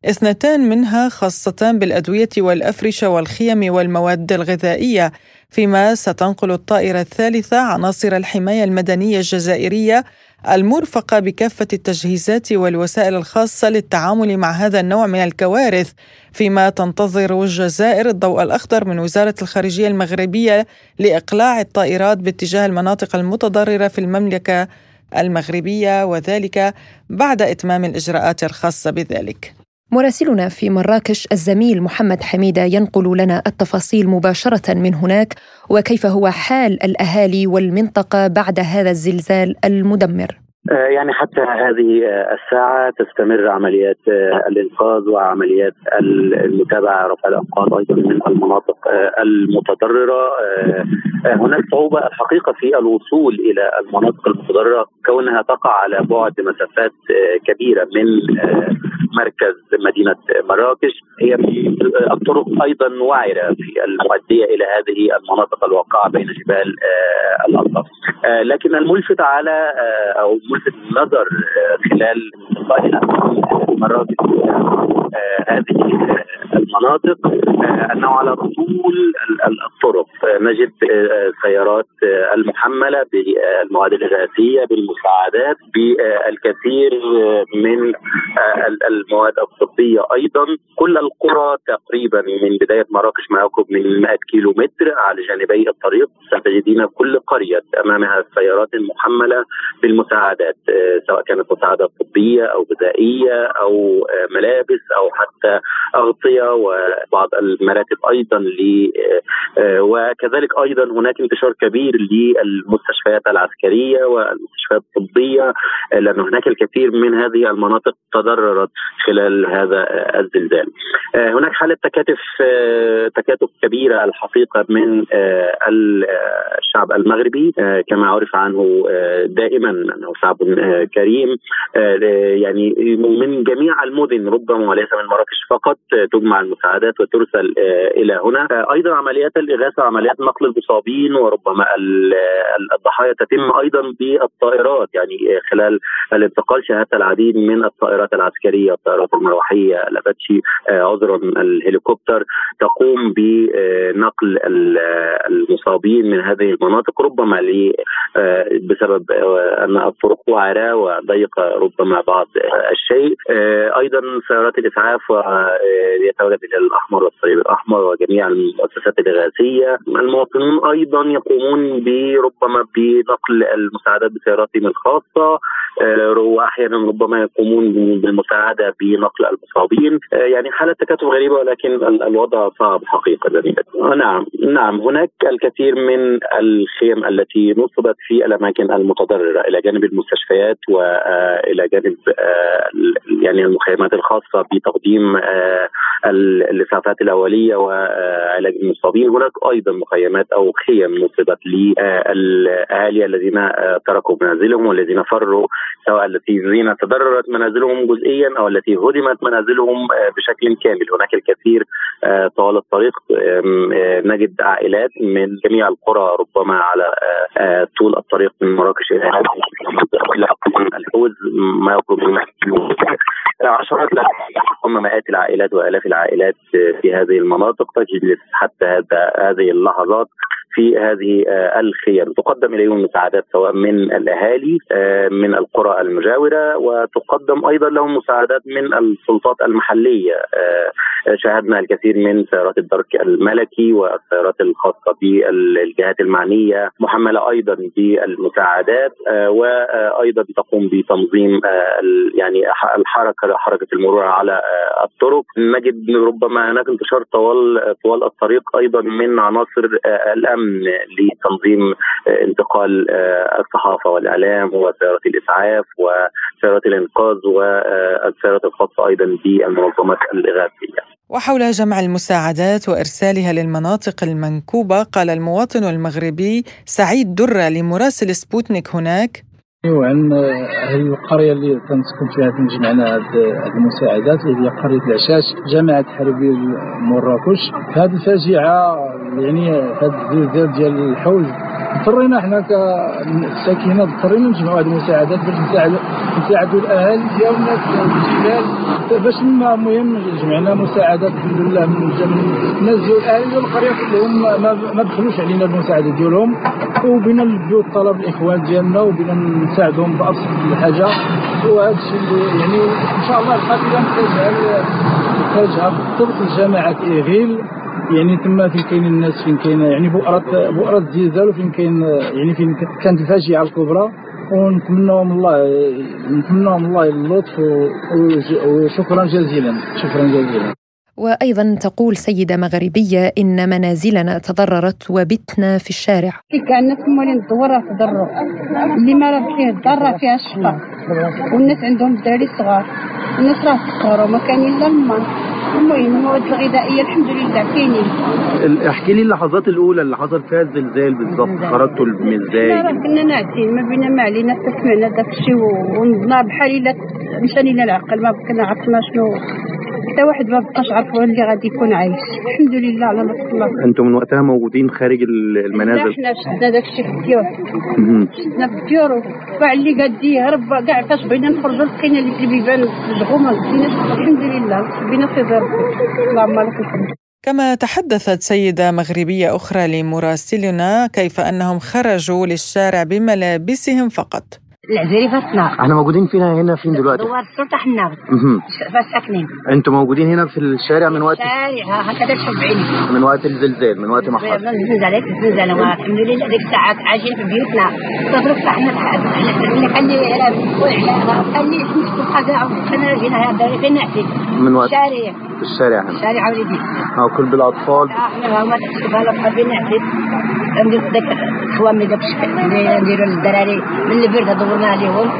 اثنتان منها خاصتان بالأدوية والافرشه والخيم والمواد الغذائية. فيما ستنقل الطائرة الثالثة عناصر الحماية المدنية الجزائرية المرفقة بكافة التجهيزات والوسائل الخاصة للتعامل مع هذا النوع من الكوارث فيما تنتظر الجزائر الضوء الأخضر من وزارة الخارجية المغربية لإقلاع الطائرات باتجاه المناطق المتضررة في المملكة المغربية وذلك بعد إتمام الإجراءات الخاصة بذلك. مراسلنا في مراكش الزميل محمد حميدة ينقل لنا التفاصيل مباشرة من هناك وكيف هو حال الأهالي والمنطقة بعد هذا الزلزال المدمر. آه، يعني حتى هذه الساعة تستمر عمليات آه، الإنقاذ وعمليات المتابعة رفع الأنقاض أيضا من المناطق آه، المتضررة. هناك صعوبة الحقيقة في الوصول إلى المناطق المتضررة كونها تقع على بعد مسافات كبيرة من مركز مدينة مراكش. هي الطرق أيضا وعرة في المؤدية إلى هذه المناطق الواقعة بين جبال الأطلس. لكن الملفت على أو ملفت النظر آه، خلال آه، هذه المناطق آه، أنه على طول الطرق نجد السيارات المحملة بالمواد الغازيه بالمساعدات بالكثير من المواد الطبية أيضا. كل القرى تقريبا من بداية مراكش ما يقرب من 100 كيلو متر على جانبي الطريق. ستجدين كل قرية أمامها السيارات المحمله بالمساعدات سواء كانت مساعدات طبية أو غذائية أو ملابس أو حتى أغطية وبعض المراتب أيضا ل وكذلك أيضا هناك انتشار كبير للمستشفيات العسكرية والمستشفيات الطبية لأن هناك الكثير من هذه المناطق تضررت خلال هذا الزلزال. هناك حالة تكاتف تكاتف كبيرة الحقيقة من الشعب المغربي كما عرف عنه دائما أنه شعب كريم يعني من جميع المدن ربما وليس من مراكش فقط تجمع المساعدات وترسل إلى هنا. أيضا عمليات الإغاثة وعمليات نقل المصابين وربما الضحايا تتم أيضا بالطائرات يعني خلال الانتقال شاهدت العديد من الطائرات العسكرية الطائرات المروحية الأباتشي عذرا الهليكوبتر تقوم بنقل المصابين من هذه المناطق ربما بسبب أن الطرق وعراء وضيقه ربما بعض الشيء. أيضا سيارات الإسعاف يتواجد الهلال الأحمر والصليب الأحمر وجميع المؤسسات الاغاثيه المواطنون أيضا يقومون بربما بنقل المساعدات بسياراتهم الخاصة. واحيانا ربما يقومون بالمساعدة بنقل المصابين. يعني حاله تكاتف غريبة ولكن الوضع صعب حقيقة نعم نعم. هناك الكثير من الخيم التي نصبت في الأماكن المتضررة إلى جانب المستشفيات والى جانب يعني المخيمات الخاصة بتقديم الإسعافات الأولية وعلاج المصابين. هناك أيضا مخيمات أو خيم نصبت للأهالي الذين تركوا منازلهم والذين فروا سواء الذين تضررت منازلهم جزئيا أو التي هدمت منازلهم بشكل كامل. هناك الكثير طوال الطريق. نجد عائلات من جميع القرى ربما على طول الطريق من مراكش إلى الحوز ما يقرب من عشرات هم مئات العائلات وآلاف العائلات في هذه المناطق تجلس حتى هذا هذه اللحظات في هذه الخيم تقدم اليهم مساعدات سواء من الأهالي من القرى المجاورة وتقدم أيضا لهم مساعدات من السلطات المحلية شاهدنا الكثير من سيارات الدرك الملكي والسيارات الخاصة بالجهات المعنية محملة أيضا بالمساعدات وأيضا تقوم بتنظيم يعني الحركة حركة المرور على الطرق نجد ربما هناك انتشار طوال طوال الطريق أيضا من عناصر الأمن لتنظيم انتقال الصحافة والإعلام وسيارات الإسعاف وسيارات الإنقاذ والسيارات الخاصة أيضا بالمنظمات الإغاثية. وحول جمع المساعدات وإرسالها للمناطق المنكوبة قال المواطن المغربي سعيد درة لمراسل سبوتنيك هناك. وعن هذه القرية اللي تنسكن فيها تنجمعنا هذه المساعدات اللي هي قرية العشاش جامعة حربي مراكش. هذه الفاجعة يعني هذا الزلزال ديال الحوز اضطرينا إحنا كساكنة اضطرينا نجمعوا هذه المساعدات باش نساعدوا الاهالي ديالنا الجبال باش المهم جمعنا مساعدات الحمد لله من الناس ديال الاهالي ديال القرية كلهم ما, دخلوش علينا المساعدة ديالهم. وبينا نلبيو الطلب الإخوان ديالنا وبينا نساعدهم بأبسط الحاجة. وهذا الشيء اللي يعني إن شاء الله القافله تجعل تجعل بالضبط لجماعه إيغيل. يعني تما فين كاين الناس فين كاين يعني بؤرة بؤرة الزلزال وفين كاين يعني فين كانت الفاجعة الكبرى. ونتمناهم الله نتمناهم الله اللطف وشكرا جزيلا. شكرا جزيلا. وأيضا تقول سيدة مغربية إن منازلنا تضررت وبتنا في الشارع. كان الناس مولين الدورة تضروا اللي ما راه فيه الدار راه فيها الشقة. والناس عندهم دراري صغار. الناس راه تقهروا ما كان إلا الماء المهم المواد الغذائية الحمد لله كاينين احكي لي اللحظات الأولى اللي حصل فيها الزلزال بالظبط خرجتوا من إزاي؟ راه كنا ناعسين ما بينا ما علينا سمعنا داك الشيء ونضنا بحال مشاني لنا العقل ما كنا عرفنا شنو. حتى واحد ما بقاش عارف اللي غادي يكون عايش. الحمد لله على نصر الله أنتم من وقتها موجودين خارج المنازل؟ إحنا شدنا داك الشيء في الديور. شدنا في الديور وكاع اللي قاد يهرب كاع فاش بغينا نخرجوا لقينا اللي في البيبان الجغومه الحمد لله بينا في كما تحدثت سيدة مغربية أخرى لمراسلنا كيف أنهم خرجوا للشارع بملابسهم فقط. العزيري فاسنا إحنا موجودين فينا هنا فين دلوقتي؟ دوار السلطة حنا مهم. ساكنين. أنتوا موجودين هنا في الشارع من وقت الشارع هكذا تشوف بعيني من وقت الزلزال من وقت ما حصل. نزلت نزل والحمد لله ديك الساعات عايشين في بيوتنا. صبروا فتحنا خلي خلي خلي نشوف حاجة انا جينا هذا فين نحكي؟ من وقت الشارع. في الشارع هنا. الشارع ولدي آه كل بالأطفال. إحنا ما تكتب هلا فين نحكي ندير داك خوام داك الشكل نديروا للدراري من البرد دورنا عليهم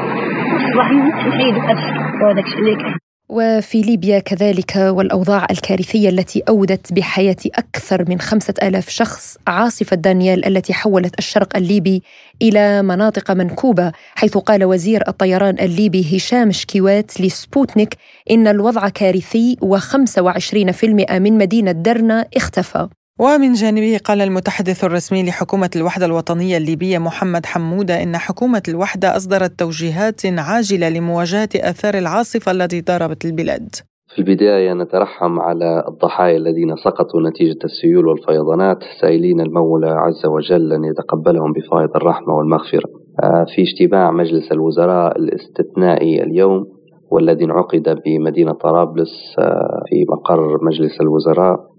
صباح نحيد هذاك الشيء اللي كان. وفي ليبيا كذلك والأوضاع الكارثية التي أودت بحياة أكثر من خمسة آلاف شخص عاصفة دانيال التي حولت الشرق الليبي إلى مناطق منكوبة حيث قال وزير الطيران الليبي هشام شكيوات لسبوتنيك إن الوضع كارثي و25% من مدينة درنا اختفى. ومن جانبه قال المتحدث الرسمي لحكومة الوحدة الوطنية الليبية محمد حمودة إن حكومة الوحدة أصدرت توجيهات عاجلة لمواجهة آثار العاصفة التي ضربت البلاد. في البداية نترحم على الضحايا الذين سقطوا نتيجة السيول والفيضانات سائلين المولى عز وجل أن يتقبلهم بفائض الرحمة والمغفرة. آه، في اجتماع مجلس الوزراء الاستثنائي اليوم والذي انعقد بمدينة طرابلس آه، في مقر مجلس الوزراء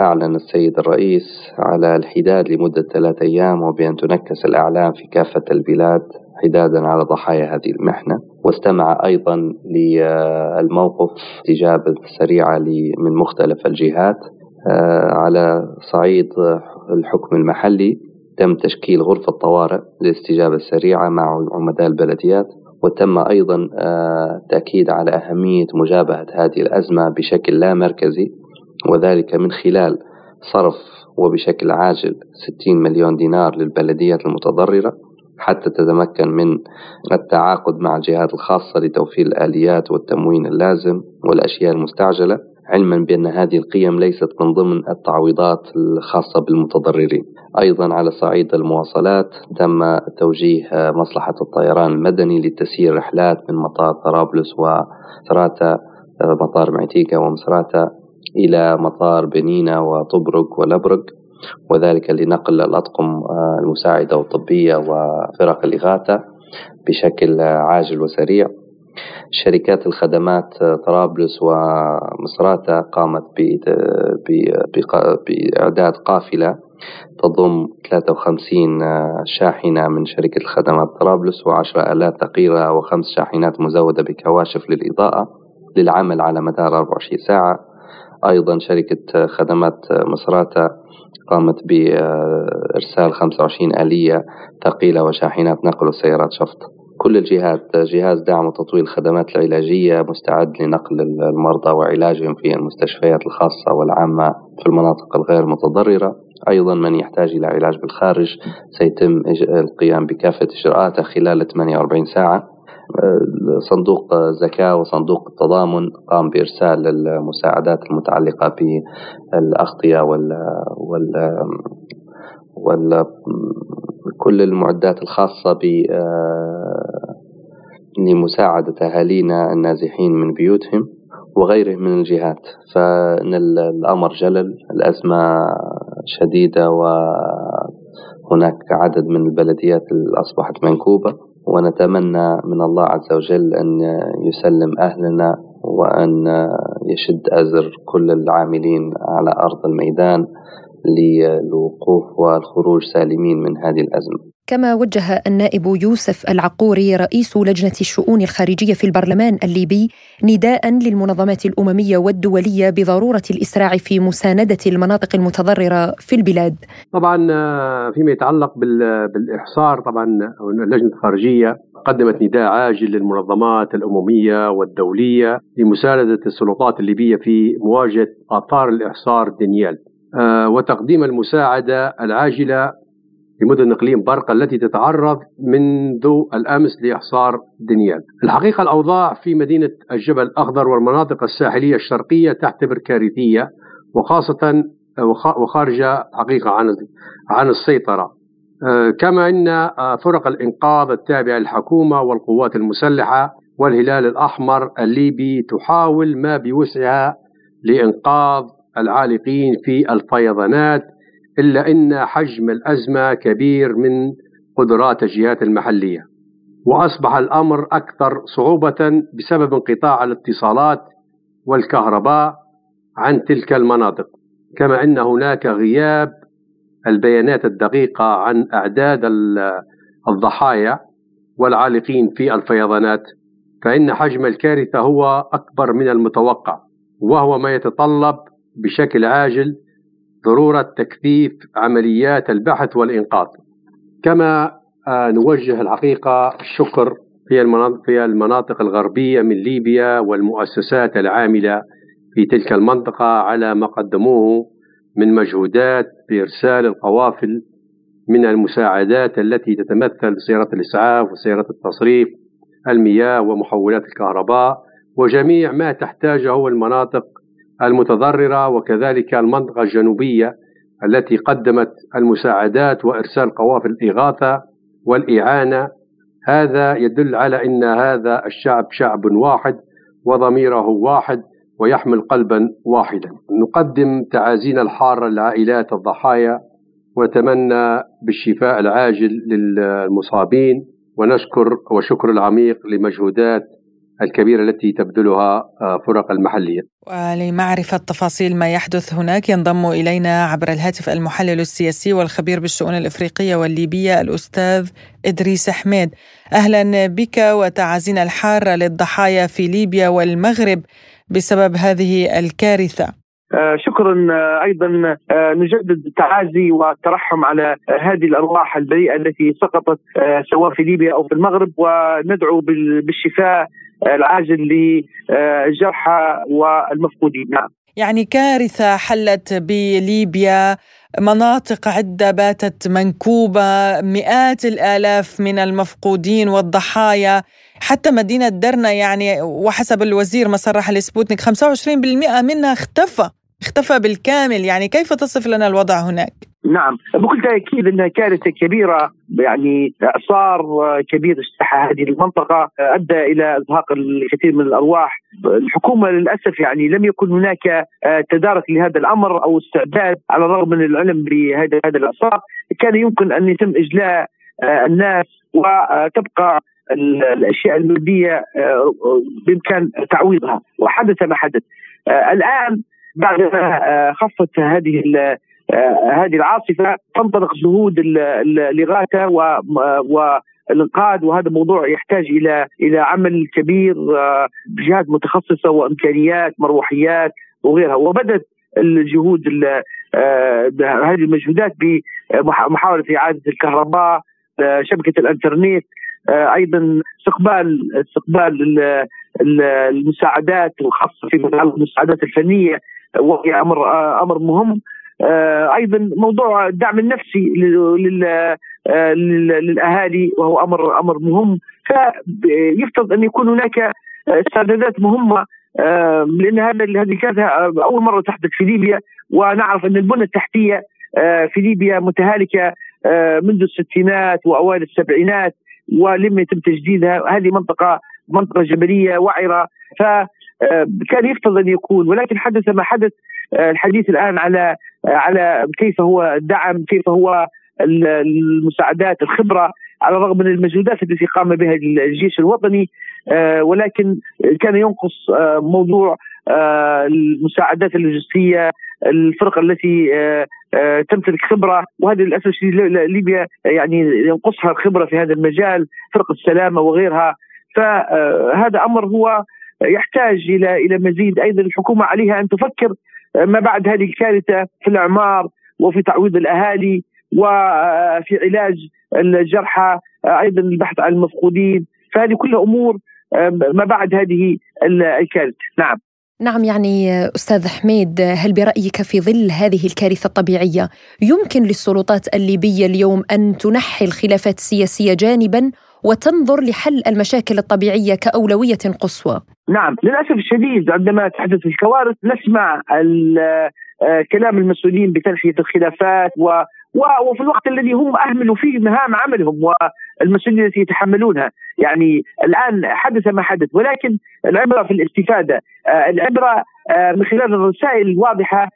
أعلن السيد الرئيس على الحداد لمدة ثلاثة أيام وبأن تنكس الأعلام في كافة البلاد حدادا على ضحايا هذه المحنة. واستمع أيضا للموقف استجابة سريعة من مختلف الجهات آه، على صعيد الحكم المحلي. تم تشكيل غرفة طوارئ للاستجابة السريعة مع عمداء البلديات. وتم أيضا آه، تأكيد على أهمية مجابهة هذه الأزمة بشكل لا مركزي. وذلك من خلال صرف وبشكل عاجل 60 مليون دينار للبلديات المتضررة حتى تتمكن من التعاقد مع الجهات الخاصة لتوفير الآليات والتموين اللازم والأشياء المستعجلة علما بأن هذه القيم ليست من ضمن التعويضات الخاصة بالمتضررين. أيضا على صعيد المواصلات تم توجيه مصلحة الطيران المدني لتسيير رحلات من مطار طرابلس ومسراتا مطار معتيكا ومسراتا إلى مطار بنينة وطبرق ولبرق وذلك لنقل الأطقم المساعدة والطبية وفرق الإغاثة بشكل عاجل وسريع. شركات الخدمات طرابلس ومصراتة قامت بإعداد قافلة تضم 53 شاحنة من شركة الخدمات طرابلس وعشرة آلاف ثقيلة وخمس شاحنات مزودة بكواشف للإضاءة للعمل على مدار 24 ساعة. أيضا شركة خدمات مصراتة قامت بإرسال 25 آلية ثقيلة وشاحنات نقل وسيارات شفط. كل الجهات جهاز دعم وتطوير الخدمات العلاجية مستعد لنقل المرضى وعلاجهم في المستشفيات الخاصة والعامة في المناطق الغير متضررة. أيضا من يحتاج إلى علاج بالخارج سيتم القيام بكافة إجراءاته خلال 48 ساعة. صندوق زكاة وصندوق التضامن قام بإرسال المساعدات المتعلقة بالأغطية وال, وال... وال... كل المعدات الخاصة ب لمساعدة أهالينا النازحين من بيوتهم وغيرهم من الجهات. فإن الأمر جلل الأزمة شديدة وهناك عدد من البلديات أصبحت منكوبة. ونتمنى من الله عز وجل أن يسلم أهلنا وأن يشد أزر كل العاملين على أرض الميدان للوقوف والخروج سالمين من هذه الأزمة. كما وجه النائب يوسف العقوري رئيس لجنة الشؤون الخارجية في البرلمان الليبي نداء للمنظمات الأممية والدولية بضرورة الإسراع في مساندة المناطق المتضررة في البلاد. طبعا فيما يتعلق بالإحصار طبعا اللجنة الخارجية قدمت نداء عاجل للمنظمات الأممية والدولية لمساندة السلطات الليبية في مواجهة آثار الإحصار دانيال. وتقديم المساعدة العاجلة لمدن إقليم برقة التي تتعرض منذ الأمس لإحصار دنيال الحقيقة الأوضاع في مدينة الجبل الأخضر والمناطق الساحلية الشرقية تعتبر كارثية وخاصة وخارجة حقيقة عن عن السيطرة. كما أن فرق الإنقاذ التابعة للحكومة والقوات المسلحة والهلال الأحمر الليبي تحاول ما بوسعها لإنقاذ العالقين في الفيضانات إلا أن حجم الأزمة كبير من قدرات الجهات المحلية وأصبح الأمر أكثر صعوبة بسبب انقطاع الاتصالات والكهرباء عن تلك المناطق كما أن هناك غياب البيانات الدقيقة عن أعداد الضحايا والعالقين في الفيضانات فإن حجم الكارثة هو أكبر من المتوقع وهو ما يتطلب بشكل عاجل ضرورة تكثيف عمليات البحث والإنقاذ. كما آه، نوجه الحقيقة الشكر في المناطق, الغربية من ليبيا والمؤسسات العاملة في تلك المنطقة على ما قدموه من مجهودات بإرسال القوافل من المساعدات التي تتمثل بسيارة الإسعاف وسيارة التصريف المياه ومحولات الكهرباء وجميع ما تحتاجه المناطق المتضررة وكذلك المنطقة الجنوبية التي قدمت المساعدات وإرسال قوافل الإغاثة والإعانة. هذا يدل على أن هذا الشعب شعب واحد وضميره واحد ويحمل قلبا واحدا. نقدم تعازينا الحارة لعائلات الضحايا ونتمنى بالشفاء العاجل للمصابين ونشكر وشكر العميق لمجهودات الكبيرة التي تبذلها آه، فرق المحلية. ولمعرفة تفاصيل ما يحدث هناك ينضم إلينا عبر الهاتف المحلل السياسي والخبير بالشؤون الإفريقية والليبية الأستاذ إدريس حميد أهلا بك وتعازينا الحارة للضحايا في ليبيا والمغرب بسبب هذه الكارثة. آه، شكرا آه، أيضا آه، نجدد التعازي والترحم على هذه الأرواح البريئة التي سقطت سواء في ليبيا أو في المغرب وندعو بالشفاء العاجل للجرحى والمفقودين. نعم. يعني كارثة حلت بليبيا مناطق عدة باتت منكوبة مئات الآلاف من المفقودين والضحايا. حتى مدينة درنا يعني وحسب الوزير ما صرح لسبوتنيك 25% منها اختفى اختفى بالكامل. يعني كيف تصف لنا الوضع هناك؟ نعم. بكل تأكيد أنها كارثة كبيرة. يعني إعصار كبير اجتاح هذه المنطقة أدى إلى إزهاق الكثير من الأرواح. الحكومة للأسف يعني لم يكن هناك تدارك لهذا الأمر أو استعداد على الرغم من العلم بهذا هذا الإعصار. كان يمكن أن يتم إجلاء الناس وتبقى الأشياء المادية بإمكان تعويضها. وحدث ما حدث. الآن آه، خفت هذه هذه العاصفة تنطلق جهود الاغاثه والانقاذ وهذا موضوع يحتاج إلى إلى عمل كبير آه، بجهات متخصصة وإمكانيات مروحيات وغيرها. وبدأت الجهود هذه المجهودات بمحاوله إعادة الكهرباء شبكة الإنترنت أيضا استقبال استقبال المساعدات وخاصة في المساعدات الفنية وهي أمر أمر مهم. آه، أيضا موضوع الدعم النفسي آه، للأهالي وهو أمر أمر مهم. فيفترض أن يكون هناك استعدادات مهمة آه، لأن هذا هذه كانت أول مرة تحدث في ليبيا ونعرف أن البنى التحتية في ليبيا متهالكة منذ الستينات وأوائل السبعينات ولم يتم تجديدها. هذه منطقة منطقة جبلية وعرة. ف آه، كان يفترض أن يكون ولكن حدث ما حدث آه، الحديث الآن على آه، على كيف هو الدعم كيف هو المساعدات الخبرة على الرغم من المجهودات التي قام بها الجيش الوطني. ولكن كان ينقص موضوع المساعدات اللوجستية الفرق التي تمتلك خبرة. وهذه للأسف الشديد ليبيا يعني ينقصها الخبرة في هذا المجال فرق السلامة وغيرها. فهذا أمر هو يحتاج إلى إلى مزيد. أيضا الحكومة عليها أن تفكر ما بعد هذه الكارثة في الاعمار وفي تعويض الأهالي وفي علاج الجرحى أيضا البحث عن المفقودين. فهذه كلها أمور ما بعد هذه الكارثة. نعم. نعم يعني أستاذ حميد هل برأيك في ظل هذه الكارثة الطبيعية يمكن للسلطات الليبية اليوم أن تنحي الخلافات السياسية جانبا وتنظر لحل المشاكل الطبيعية كأولوية قصوى. نعم للأسف الشديد عندما تحدث الكوارث نسمع آه، كلام المسؤولين بتنحيه الخلافات و وفي الوقت الذي هم اهملوا فيه مهام عملهم والمسؤوليه التي يتحملونها، يعني الآن حدث ما حدث ولكن العبرة في الاستفادة، آه، العبرة آه، من خلال الرسائل الواضحة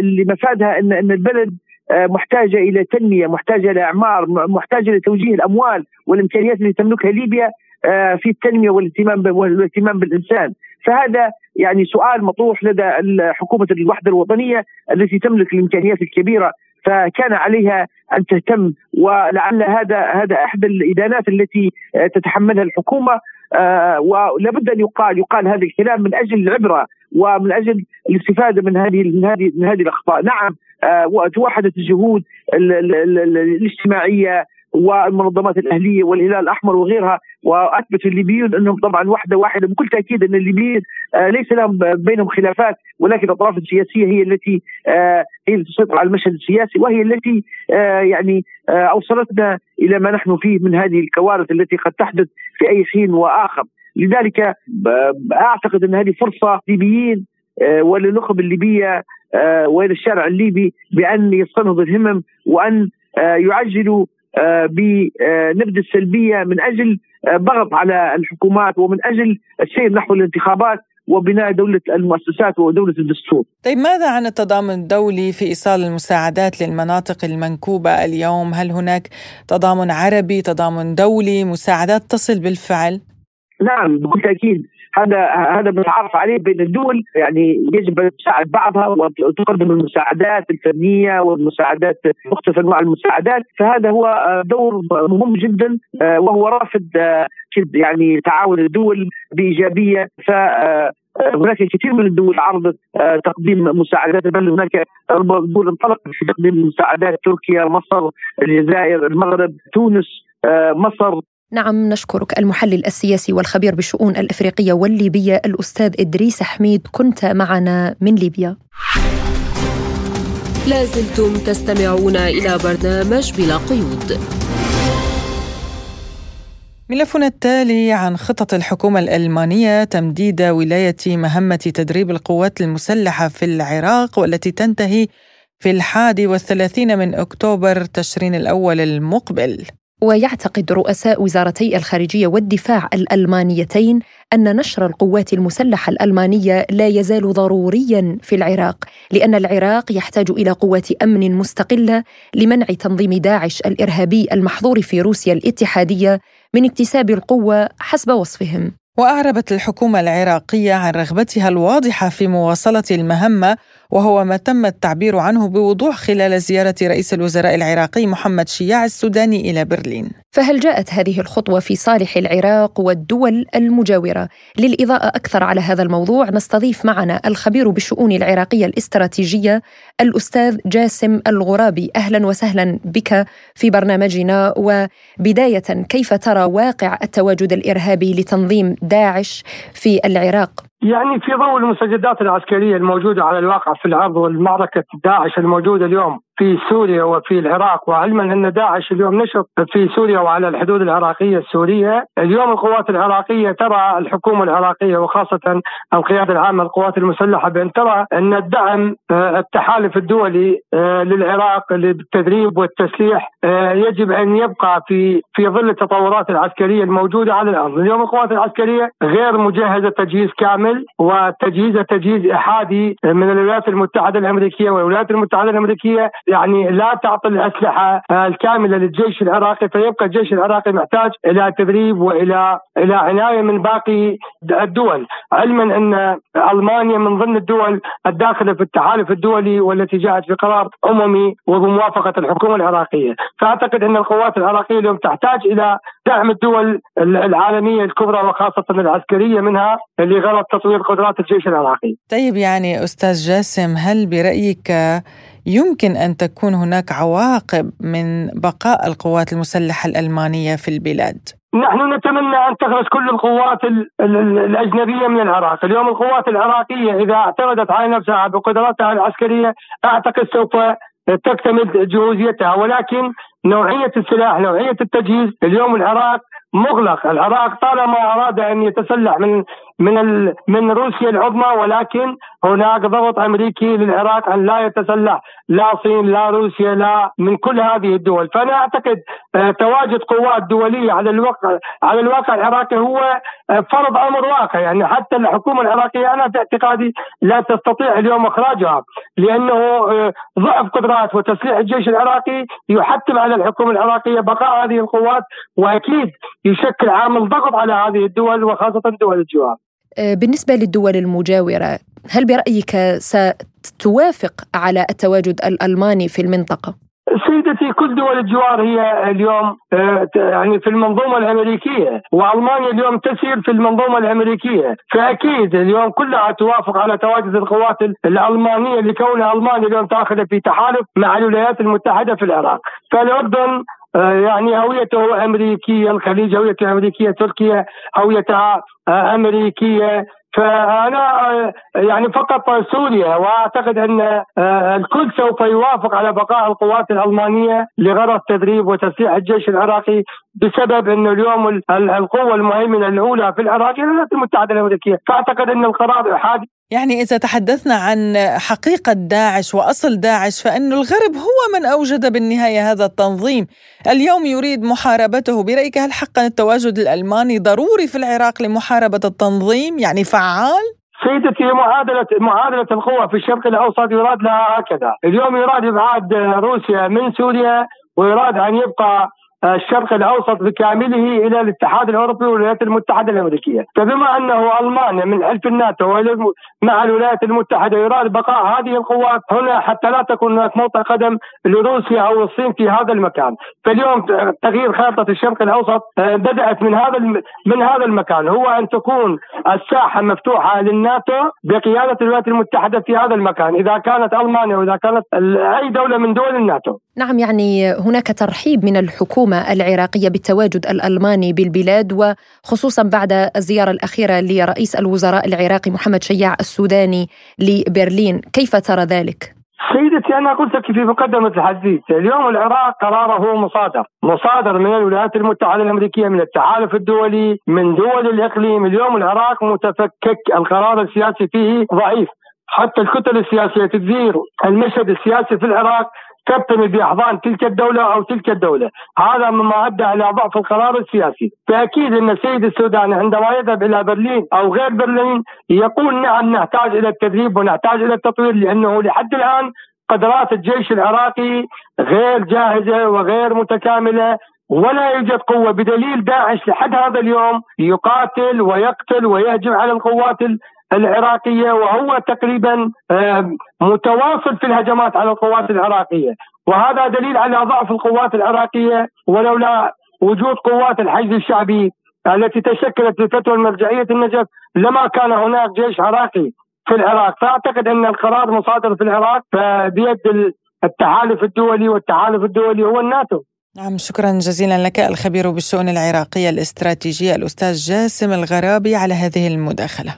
لمفادها ان إن البلد محتاجة إلى تنمية، محتاجة إلى إعمار، محتاجة لتوجيه الأموال والإمكانيات التي تملكها ليبيا في التنمية والاهتمام والاهتمام بالإنسان، فهذا يعني سؤال مطروح لدى حكومه الوحدة الوطنية التي تملك الإمكانيات الكبيرة. فكان عليها أن تهتم ولعل هذا هذا احدى الإدانات التي تتحملها الحكومة. آه ولابد أن يقال يقال هذا الكلام من أجل العبرة ومن أجل الاستفادة من هذه من هذه من هذه الأخطاء، نعم آه وتوحدت الجهود الاجتماعية والمنظمات الأهلية والهلال الأحمر وغيرها واثبت الليبيون أنهم طبعا وحدة واحدة بكل تأكيد أن الليبيين آه ليس لهم بينهم خلافات ولكن الأطراف السياسية هي التي آه هي التي تسيطر على المشهد السياسي وهي التي آه يعني آه أوصلتنا إلى ما نحن فيه من هذه الكوارث التي قد تحدث في أي حين وآخر. لذلك أعتقد أن هذه فرصة ليبيين آه وللنخب الليبية آه وإلى الشارع الليبي بأن يستنهضوا الهمم وأن آه يعجلوا بنبذ السلبيه من أجل ضغط على الحكومات ومن أجل السير نحو الانتخابات وبناء دولة المؤسسات ودولة الدستور. طيب ماذا عن التضامن الدولي في إيصال المساعدات للمناطق المنكوبة اليوم؟ هل هناك تضامن عربي تضامن دولي مساعدات تصل بالفعل؟ نعم بكل تأكيد. هذا هذا متعارف عليه بين الدول يعني يجب أن تساعد بعضها وتقدم المساعدات الفنية والمساعدات مختلف انواع المساعدات فهذا هو دور مهم جدا وهو رافد يعني تعاون الدول بإيجابية ف هناك كثير من الدول عرضت تقديم مساعدات بل هناك دول انطلقت في تقديم مساعدات تركيا مصر الجزائر المغرب تونس مصر. نعم نشكرك المحلل السياسي والخبير بالشؤون الإفريقية والليبية الأستاذ إدريس حميد كنت معنا من ليبيا. لازلتم تستمعون إلى برنامج بلا قيود. ملفنا التالي عن خطط الحكومة الألمانية تمديد ولاية مهمة تدريب القوات المسلحة في العراق والتي تنتهي في الحادي والثلاثين من أكتوبر تشرين الأول المقبل ويعتقد رؤساء وزارتي الخارجية والدفاع الألمانيتين أن نشر القوات المسلحة الألمانية لا يزال ضروريا في العراق لأن العراق يحتاج إلى قوات أمن مستقلة لمنع تنظيم داعش الإرهابي المحظور في روسيا الاتحادية من اكتساب القوة حسب وصفهم. وأعربت الحكومة العراقية عن رغبتها الواضحة في مواصلة المهمة وهو ما تم التعبير عنه بوضوح خلال زيارة رئيس الوزراء العراقي محمد شياع السوداني إلى برلين فهل جاءت هذه الخطوة في صالح العراق والدول المجاورة؟ للإضاءة أكثر على هذا الموضوع نستضيف معنا الخبير بالشؤون العراقية الاستراتيجية الأستاذ جاسم الغرابي أهلا وسهلا بك في برنامجنا وبداية كيف ترى واقع التواجد الإرهابي لتنظيم داعش في العراق؟ يعني في ضوء المستجدات العسكرية الموجودة على الواقع في الأرض والمعركة داعش الموجودة اليوم. في سوريا وفي العراق. وعلما أن داعش اليوم نشط في سوريا وعلى الحدود العراقية السورية، اليوم القوات العراقية ترى الحكومة العراقية وخاصة القيادة العامة للقوات المسلحة بأن ترى أن الدعم التحالف الدولي للعراق للتدريب والتسليح يجب أن يبقى في في ظل التطورات العسكرية الموجودة على الأرض، اليوم القوات العسكرية غير مجهزة تجهيز كامل وتجهيزها تجهيز إحادي من الولايات المتحدة الأمريكية والولايات المتحدة الأمريكية يعني لا تعطي الأسلحة الكاملة للجيش العراقي فيبقى الجيش العراقي محتاج إلى تدريب وإلى إلى عناية من باقي الدول، علما أن ألمانيا من ضمن الدول الداخلة في التحالف الدولي والتي جاءت بقرار أممي وبموافقة الحكومة العراقية، فأعتقد أن القوات العراقية اليوم تحتاج إلى دعم الدول العالمية الكبرى وخاصة العسكرية منها لغرض تطوير قدرات الجيش العراقي. طيب يعني أستاذ جاسم هل برأيك يمكن أن تكون هناك عواقب من بقاء القوات المسلحة الألمانية في البلاد؟ نحن نتمنى أن تخرج كل القوات الأجنبية من العراق، اليوم القوات العراقية إذا اعتمدت على نفسها بقدراتها العسكرية أعتقد سوف تكتمل جهوزيتها. ولكن نوعية السلاح، نوعية التجهيز، اليوم العراق مغلق، العراق طالما أراد أن يتسلح من من من روسيا العظمى ولكن هناك ضغط أمريكي للعراق أن لا يتسلح. لا صين لا روسيا لا من كل هذه الدول، فأنا أعتقد آه، تواجد قوات دولية على الواقع على الواقع العراقي هو آه، فرض أمر واقع. يعني حتى الحكومة العراقية أنا في اعتقادي لا تستطيع اليوم إخراجها لأنه آه، ضعف قدرات وتسليح الجيش العراقي يحتم على الحكومة العراقية بقاء هذه القوات وأكيد يشكل عامل ضغط على هذه الدول وخاصة دول الجوار. بالنسبة للدول المجاورة هل برأيك ستوافق على التواجد الألماني في المنطقة؟ سيدتي كل دول الجوار هي اليوم آه، يعني في المنظومة الأمريكية وألمانيا اليوم تسير في المنظومة الأمريكية فأكيد اليوم كلها توافق على تواجد القوات الألمانية لكون ألمانيا اليوم داخله في تحالف مع الولايات المتحدة في العراق فالاردن آه، يعني هويته أمريكية الخليج هويته أمريكية تركيا هويتها آه، أمريكية. فأنا آه، يعني فقط سوريا وأعتقد أن آه، الكل سوف يوافق على بقاء القوات الألمانية لغرض تدريب وتسليح الجيش العراقي بسبب انه اليوم القوة المهيمنة الأولى في العراق هي الولايات المتحدة الأمريكية، فأعتقد أن القرار احادي يعني إذا تحدثنا عن حقيقة داعش وأصل داعش فإن الغرب هو من أوجد بالنهاية هذا التنظيم. اليوم يريد محاربته برأيك هل حقا التواجد الألماني ضروري في العراق لمحاربة التنظيم؟ يعني فعال؟ سيدتي معادلة معادلة القوى في الشرق الأوسط يراد لها هكذا. اليوم يراد إبعاد روسيا من سوريا ويراد أن يبقى الشرق الأوسط بكامله إلى الاتحاد الأوروبي والولايات المتحدة الأمريكية، فبما أنه ألمانيا من حلف الناتو مع الولايات المتحدة يراد بقاء هذه القوات هنا حتى لا تكون هناك موطئ قدم لروسيا أو الصين في هذا المكان، فاليوم تغيير خارطه الشرق الأوسط آه، بدأت من هذا من هذا المكان. هو أن تكون الساحة مفتوحة للناتو بقيادة الولايات المتحدة في هذا المكان، إذا كانت ألمانيا وإذا كانت أي دولة من دول الناتو. نعم يعني هناك ترحيب من الحكومة العراقية بالتواجد الألماني بالبلاد وخصوصا بعد الزيارة الأخيرة لرئيس الوزراء العراقي محمد شياع السوداني لبرلين. كيف ترى ذلك؟ سيدتي أنا قلت لك في مقدمة الحديث، اليوم العراق قراره مصادر، مصادر من الولايات المتحدة الأمريكية من التحالف الدولي، من دول الإقليم، اليوم العراق متفكك، القرار السياسي فيه ضعيف، حتى الكتل السياسية تدير المشهد السياسي في العراق تبتني باحضان تلك الدولة أو تلك الدولة، هذا مما أدى إلى ضعف القرار السياسي، فأكيد أن السيد السوداني عندما يذهب إلى برلين أو غير برلين يقول نعم نحتاج إلى التدريب ونحتاج إلى التطوير لأنه لحد الآن قدرات الجيش العراقي غير جاهزة وغير متكاملة ولا يوجد قوة بدليل داعش لحد هذا اليوم يقاتل ويقتل ويهجم على القوات العراقية وهو تقريبا متواصل في الهجمات على القوات العراقية. وهذا دليل على ضعف القوات العراقية ولولا وجود قوات الحشد الشعبي التي تشكلت بفتوى المرجعية النجف لما كان هناك جيش عراقي في العراق. فأعتقد أن القرار مصادر في العراق بيد التحالف الدولي والتحالف الدولي هو الناتو. نعم شكرا جزيلا لك الخبير بالشؤون العراقية الاستراتيجية الأستاذ جاسم الغرابي على هذه المداخلة.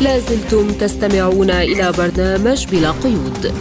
لازلتم تستمعون إلى برنامج بلا قيود.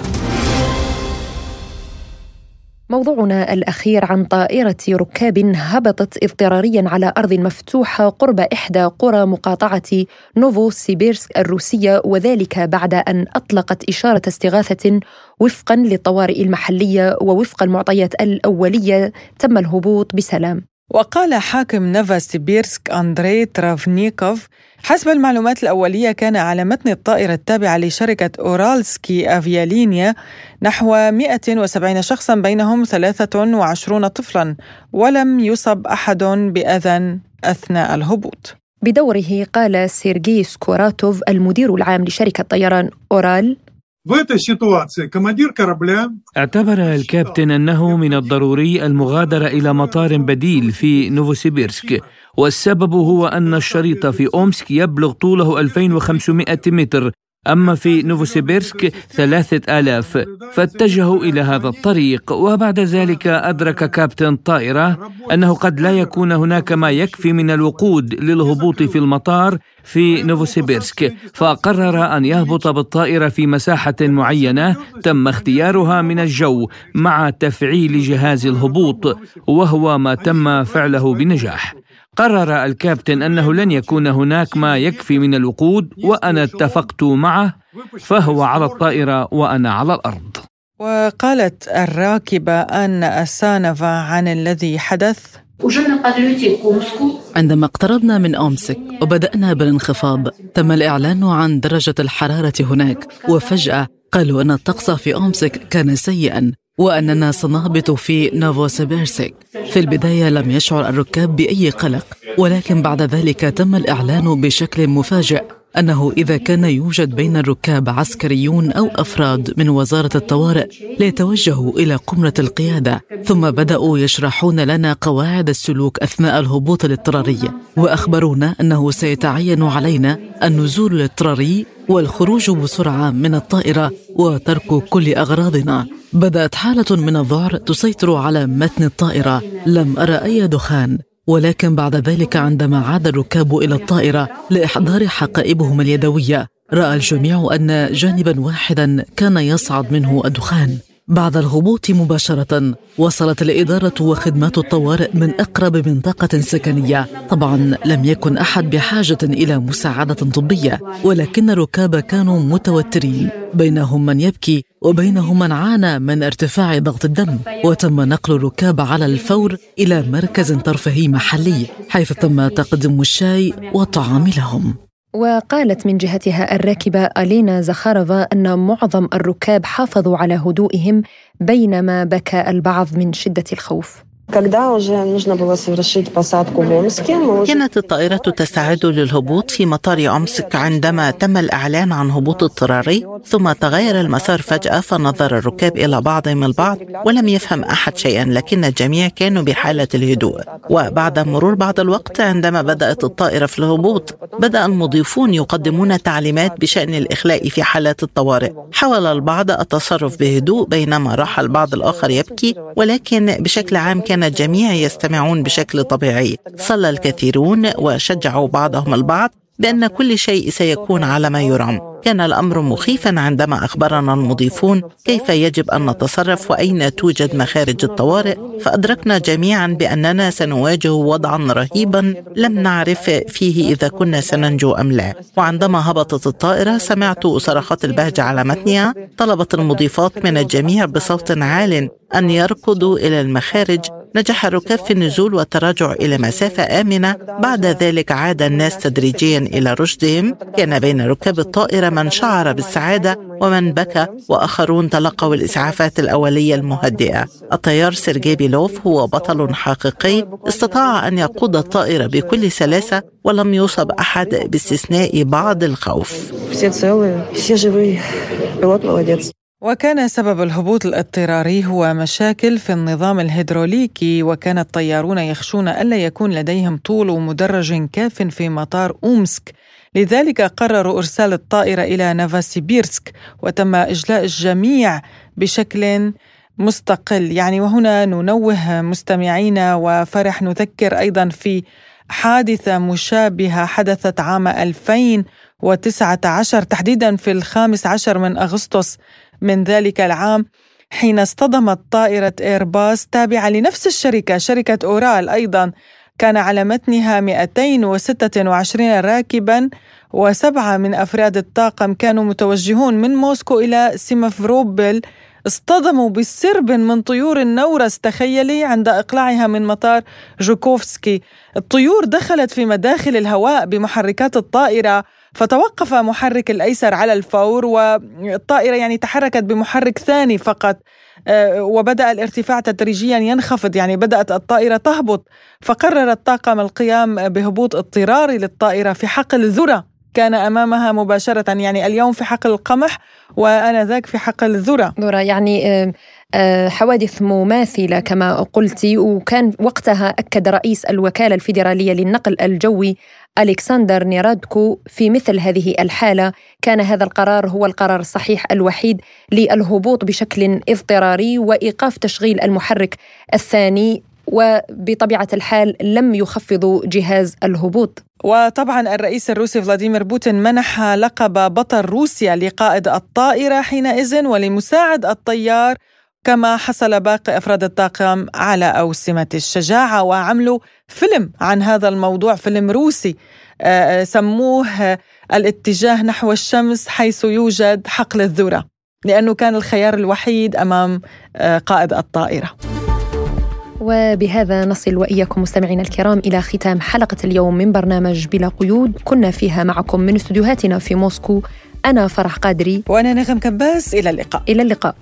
موضوعنا الأخير عن طائرة ركاب هبطت اضطراريا على أرض مفتوحة قرب إحدى قرى مقاطعة نوفو سيبيرسك الروسية وذلك بعد أن أطلقت إشارة استغاثة وفقا للطوارئ المحلية ووفق المعطيات الأولية. تم الهبوط بسلام. وقال حاكم نوفا سيبيرسك أندري ترافنيكوف حسب المعلومات الأولية كان على متن الطائرة التابعة لشركة أورالسكي أفيالينيا نحو 170 شخصا بينهم 23 طفلا ولم يصب أحد بأذى أثناء الهبوط. بدوره قال سيرجي سكوراتوف المدير العام لشركة طيران أورال. اعتبر الكابتن أنه من الضروري المغادرة إلى مطار بديل في نوفوسيبيرسك. والسبب هو أن الشريط في أومسك يبلغ طوله 2500 متر أما في نوفوسيبيرسك ثلاثة آلاف. فاتجهوا إلى هذا الطريق وبعد ذلك أدرك كابتن طائرة أنه قد لا يكون هناك ما يكفي من الوقود للهبوط في المطار في نوفوسيبيرسك. فقرر أن يهبط بالطائرة في مساحة معينة تم اختيارها من الجو مع تفعيل جهاز الهبوط وهو ما تم فعله بنجاح. قرر الكابتن أنه لن يكون هناك ما يكفي من الوقود وأنا اتفقت معه فهو على الطائرة وأنا على الأرض. وقالت الراكبة أن أسانفا عن الذي حدث. عندما اقتربنا من أومسك وبدأنا بالانخفاض تم الإعلان عن درجة الحرارة هناك وفجأة قالوا أن الطقس في أومسك كان سيئا. وأننا سنهبط في نوفوسيبيرسك. في البداية لم يشعر الركاب بأي قلق ولكن بعد ذلك تم الإعلان بشكل مفاجئ. أنه إذا كان يوجد بين الركاب عسكريون أو أفراد من وزارة الطوارئ ليتوجهوا إلى قمرة القيادة ثم بدأوا يشرحون لنا قواعد السلوك أثناء الهبوط الاضطراري وأخبرونا أنه سيتعين علينا النزول الاضطراري والخروج بسرعة من الطائرة وترك كل أغراضنا. بدأت حالة من الذعر تسيطر على متن الطائرة. لم أرى أي دخان. ولكن بعد ذلك عندما عاد الركاب إلى الطائرة لإحضار حقائبهم اليدوية رأى الجميع أن جانبا واحدا كان يصعد منه الدخان. بعد الهبوط مباشرة وصلت الإدارة وخدمات الطوارئ من أقرب منطقة سكنية. طبعا لم يكن أحد بحاجة إلى مساعدة طبية ولكن الركاب كانوا متوترين. بينهم من يبكي وبينهم من عانى من ارتفاع ضغط الدم. وتم نقل الركاب على الفور إلى مركز ترفيهي محلي حيث تم تقديم الشاي والطعام لهم وقالت من جهتها الراكبة ألينا زخارفا أن معظم الركاب حافظوا على هدوئهم بينما بكى البعض من شدة الخوف. كانت الطائرة تستعد للهبوط في مطار أمسك عندما تم الإعلان عن هبوط اضطراري ثم تغير المسار فجأة فنظر الركاب إلى بعضهم البعض ولم يفهم أحد شيئا لكن الجميع كانوا بحالة الهدوء. وبعد مرور بعض الوقت عندما بدأت الطائرة في الهبوط بدأ المضيفون يقدمون تعليمات بشأن الإخلاء في حالات الطوارئ. حاول البعض التصرف بهدوء بينما راح البعض الآخر يبكي ولكن بشكل عام كان الجميع يستمعون بشكل طبيعي. صلى الكثيرون وشجعوا بعضهم البعض بأن كل شيء سيكون على ما يرام. كان الأمر مخيفا عندما أخبرنا المضيفون كيف يجب أن نتصرف وأين توجد مخارج الطوارئ. فأدركنا جميعا بأننا سنواجه وضعا رهيبا لم نعرف فيه إذا كنا سننجو أم لا. وعندما هبطت الطائرة سمعت صرخات البهجة على متنها. طلبت المضيفات من الجميع بصوت عال أن يركضوا إلى المخارج نجح الركاب في النزول والتراجع إلى مسافة آمنة. بعد ذلك عاد الناس تدريجيا إلى رشدهم. كان بين ركاب الطائرة من شعر بالسعادة ومن بكى وآخرون تلقوا الإسعافات الأولية المهدئة. الطيار سيرجي بيلوف هو بطل حقيقي. استطاع أن يقود الطائرة بكل سلاسة ولم يصب أحد باستثناء بعض الخوف. وكان سبب الهبوط الاضطراري هو مشاكل في النظام الهيدروليكي وكان الطيارون يخشون ألا يكون لديهم طول مدرج كاف في مطار أومسك. لذلك قرروا إرسال الطائرة إلى نافاسيبيرسك وتم إجلاء الجميع بشكل مستقل. يعني وهنا ننوه مستمعينا وفرح نذكر أيضا في حادثة مشابهة حدثت عام 2019 تحديدا في الخامس عشر من أغسطس من ذلك العام حين اصطدمت طائرة إيرباص تابعة لنفس الشركة شركة أورال أيضا. كان على متنها 226 راكبا وسبعة من أفراد الطاقم كانوا متوجهون من موسكو إلى سيمفروبل اصطدموا بسرب من طيور النورس تخيلي عند إقلاعها من مطار جوكوفسكي. الطيور دخلت في مداخل الهواء بمحركات الطائرة. فتوقف محرك الأيسر على الفور والطائرة يعني تحركت بمحرك ثاني فقط آه، وبدأ الارتفاع تدريجيا ينخفض يعني بدأت الطائرة تهبط فقرر الطاقم القيام بهبوط اضطراري للطائرة في حقل ذرة كان أمامها مباشرة يعني اليوم في حقل القمح وآنذاك في حقل الذرة. ذرة يعني آه، آه، حوادث مماثلة كما قلت وكان وقتها أكد رئيس الوكالة الفيدرالية للنقل الجوي ألكسندر نيرادكو في مثل هذه الحالة. كان هذا القرار هو القرار الصحيح الوحيد للهبوط بشكل اضطراري وإيقاف تشغيل المحرك الثاني وبطبيعة الحال لم يخفضوا جهاز الهبوط. وطبعا الرئيس الروسي فلاديمير بوتين منح لقب بطل روسيا لقائد الطائرة حينئذ ولمساعد الطيار كما حصل باقي أفراد الطاقم على أوسمة الشجاعة وعملوا فيلم عن هذا الموضوع فيلم روسي آه، سموه الاتجاه نحو الشمس حيث يوجد حقل الذرة لأنه كان الخيار الوحيد أمام آه، قائد الطائرة. وبهذا نصل وإياكم مستمعينا الكرام إلى ختام حلقة اليوم من برنامج بلا قيود، كنا فيها معكم من استديوهاتنا في موسكو أنا فرح قادري وأنا نغم كباس إلى اللقاء. إلى اللقاء.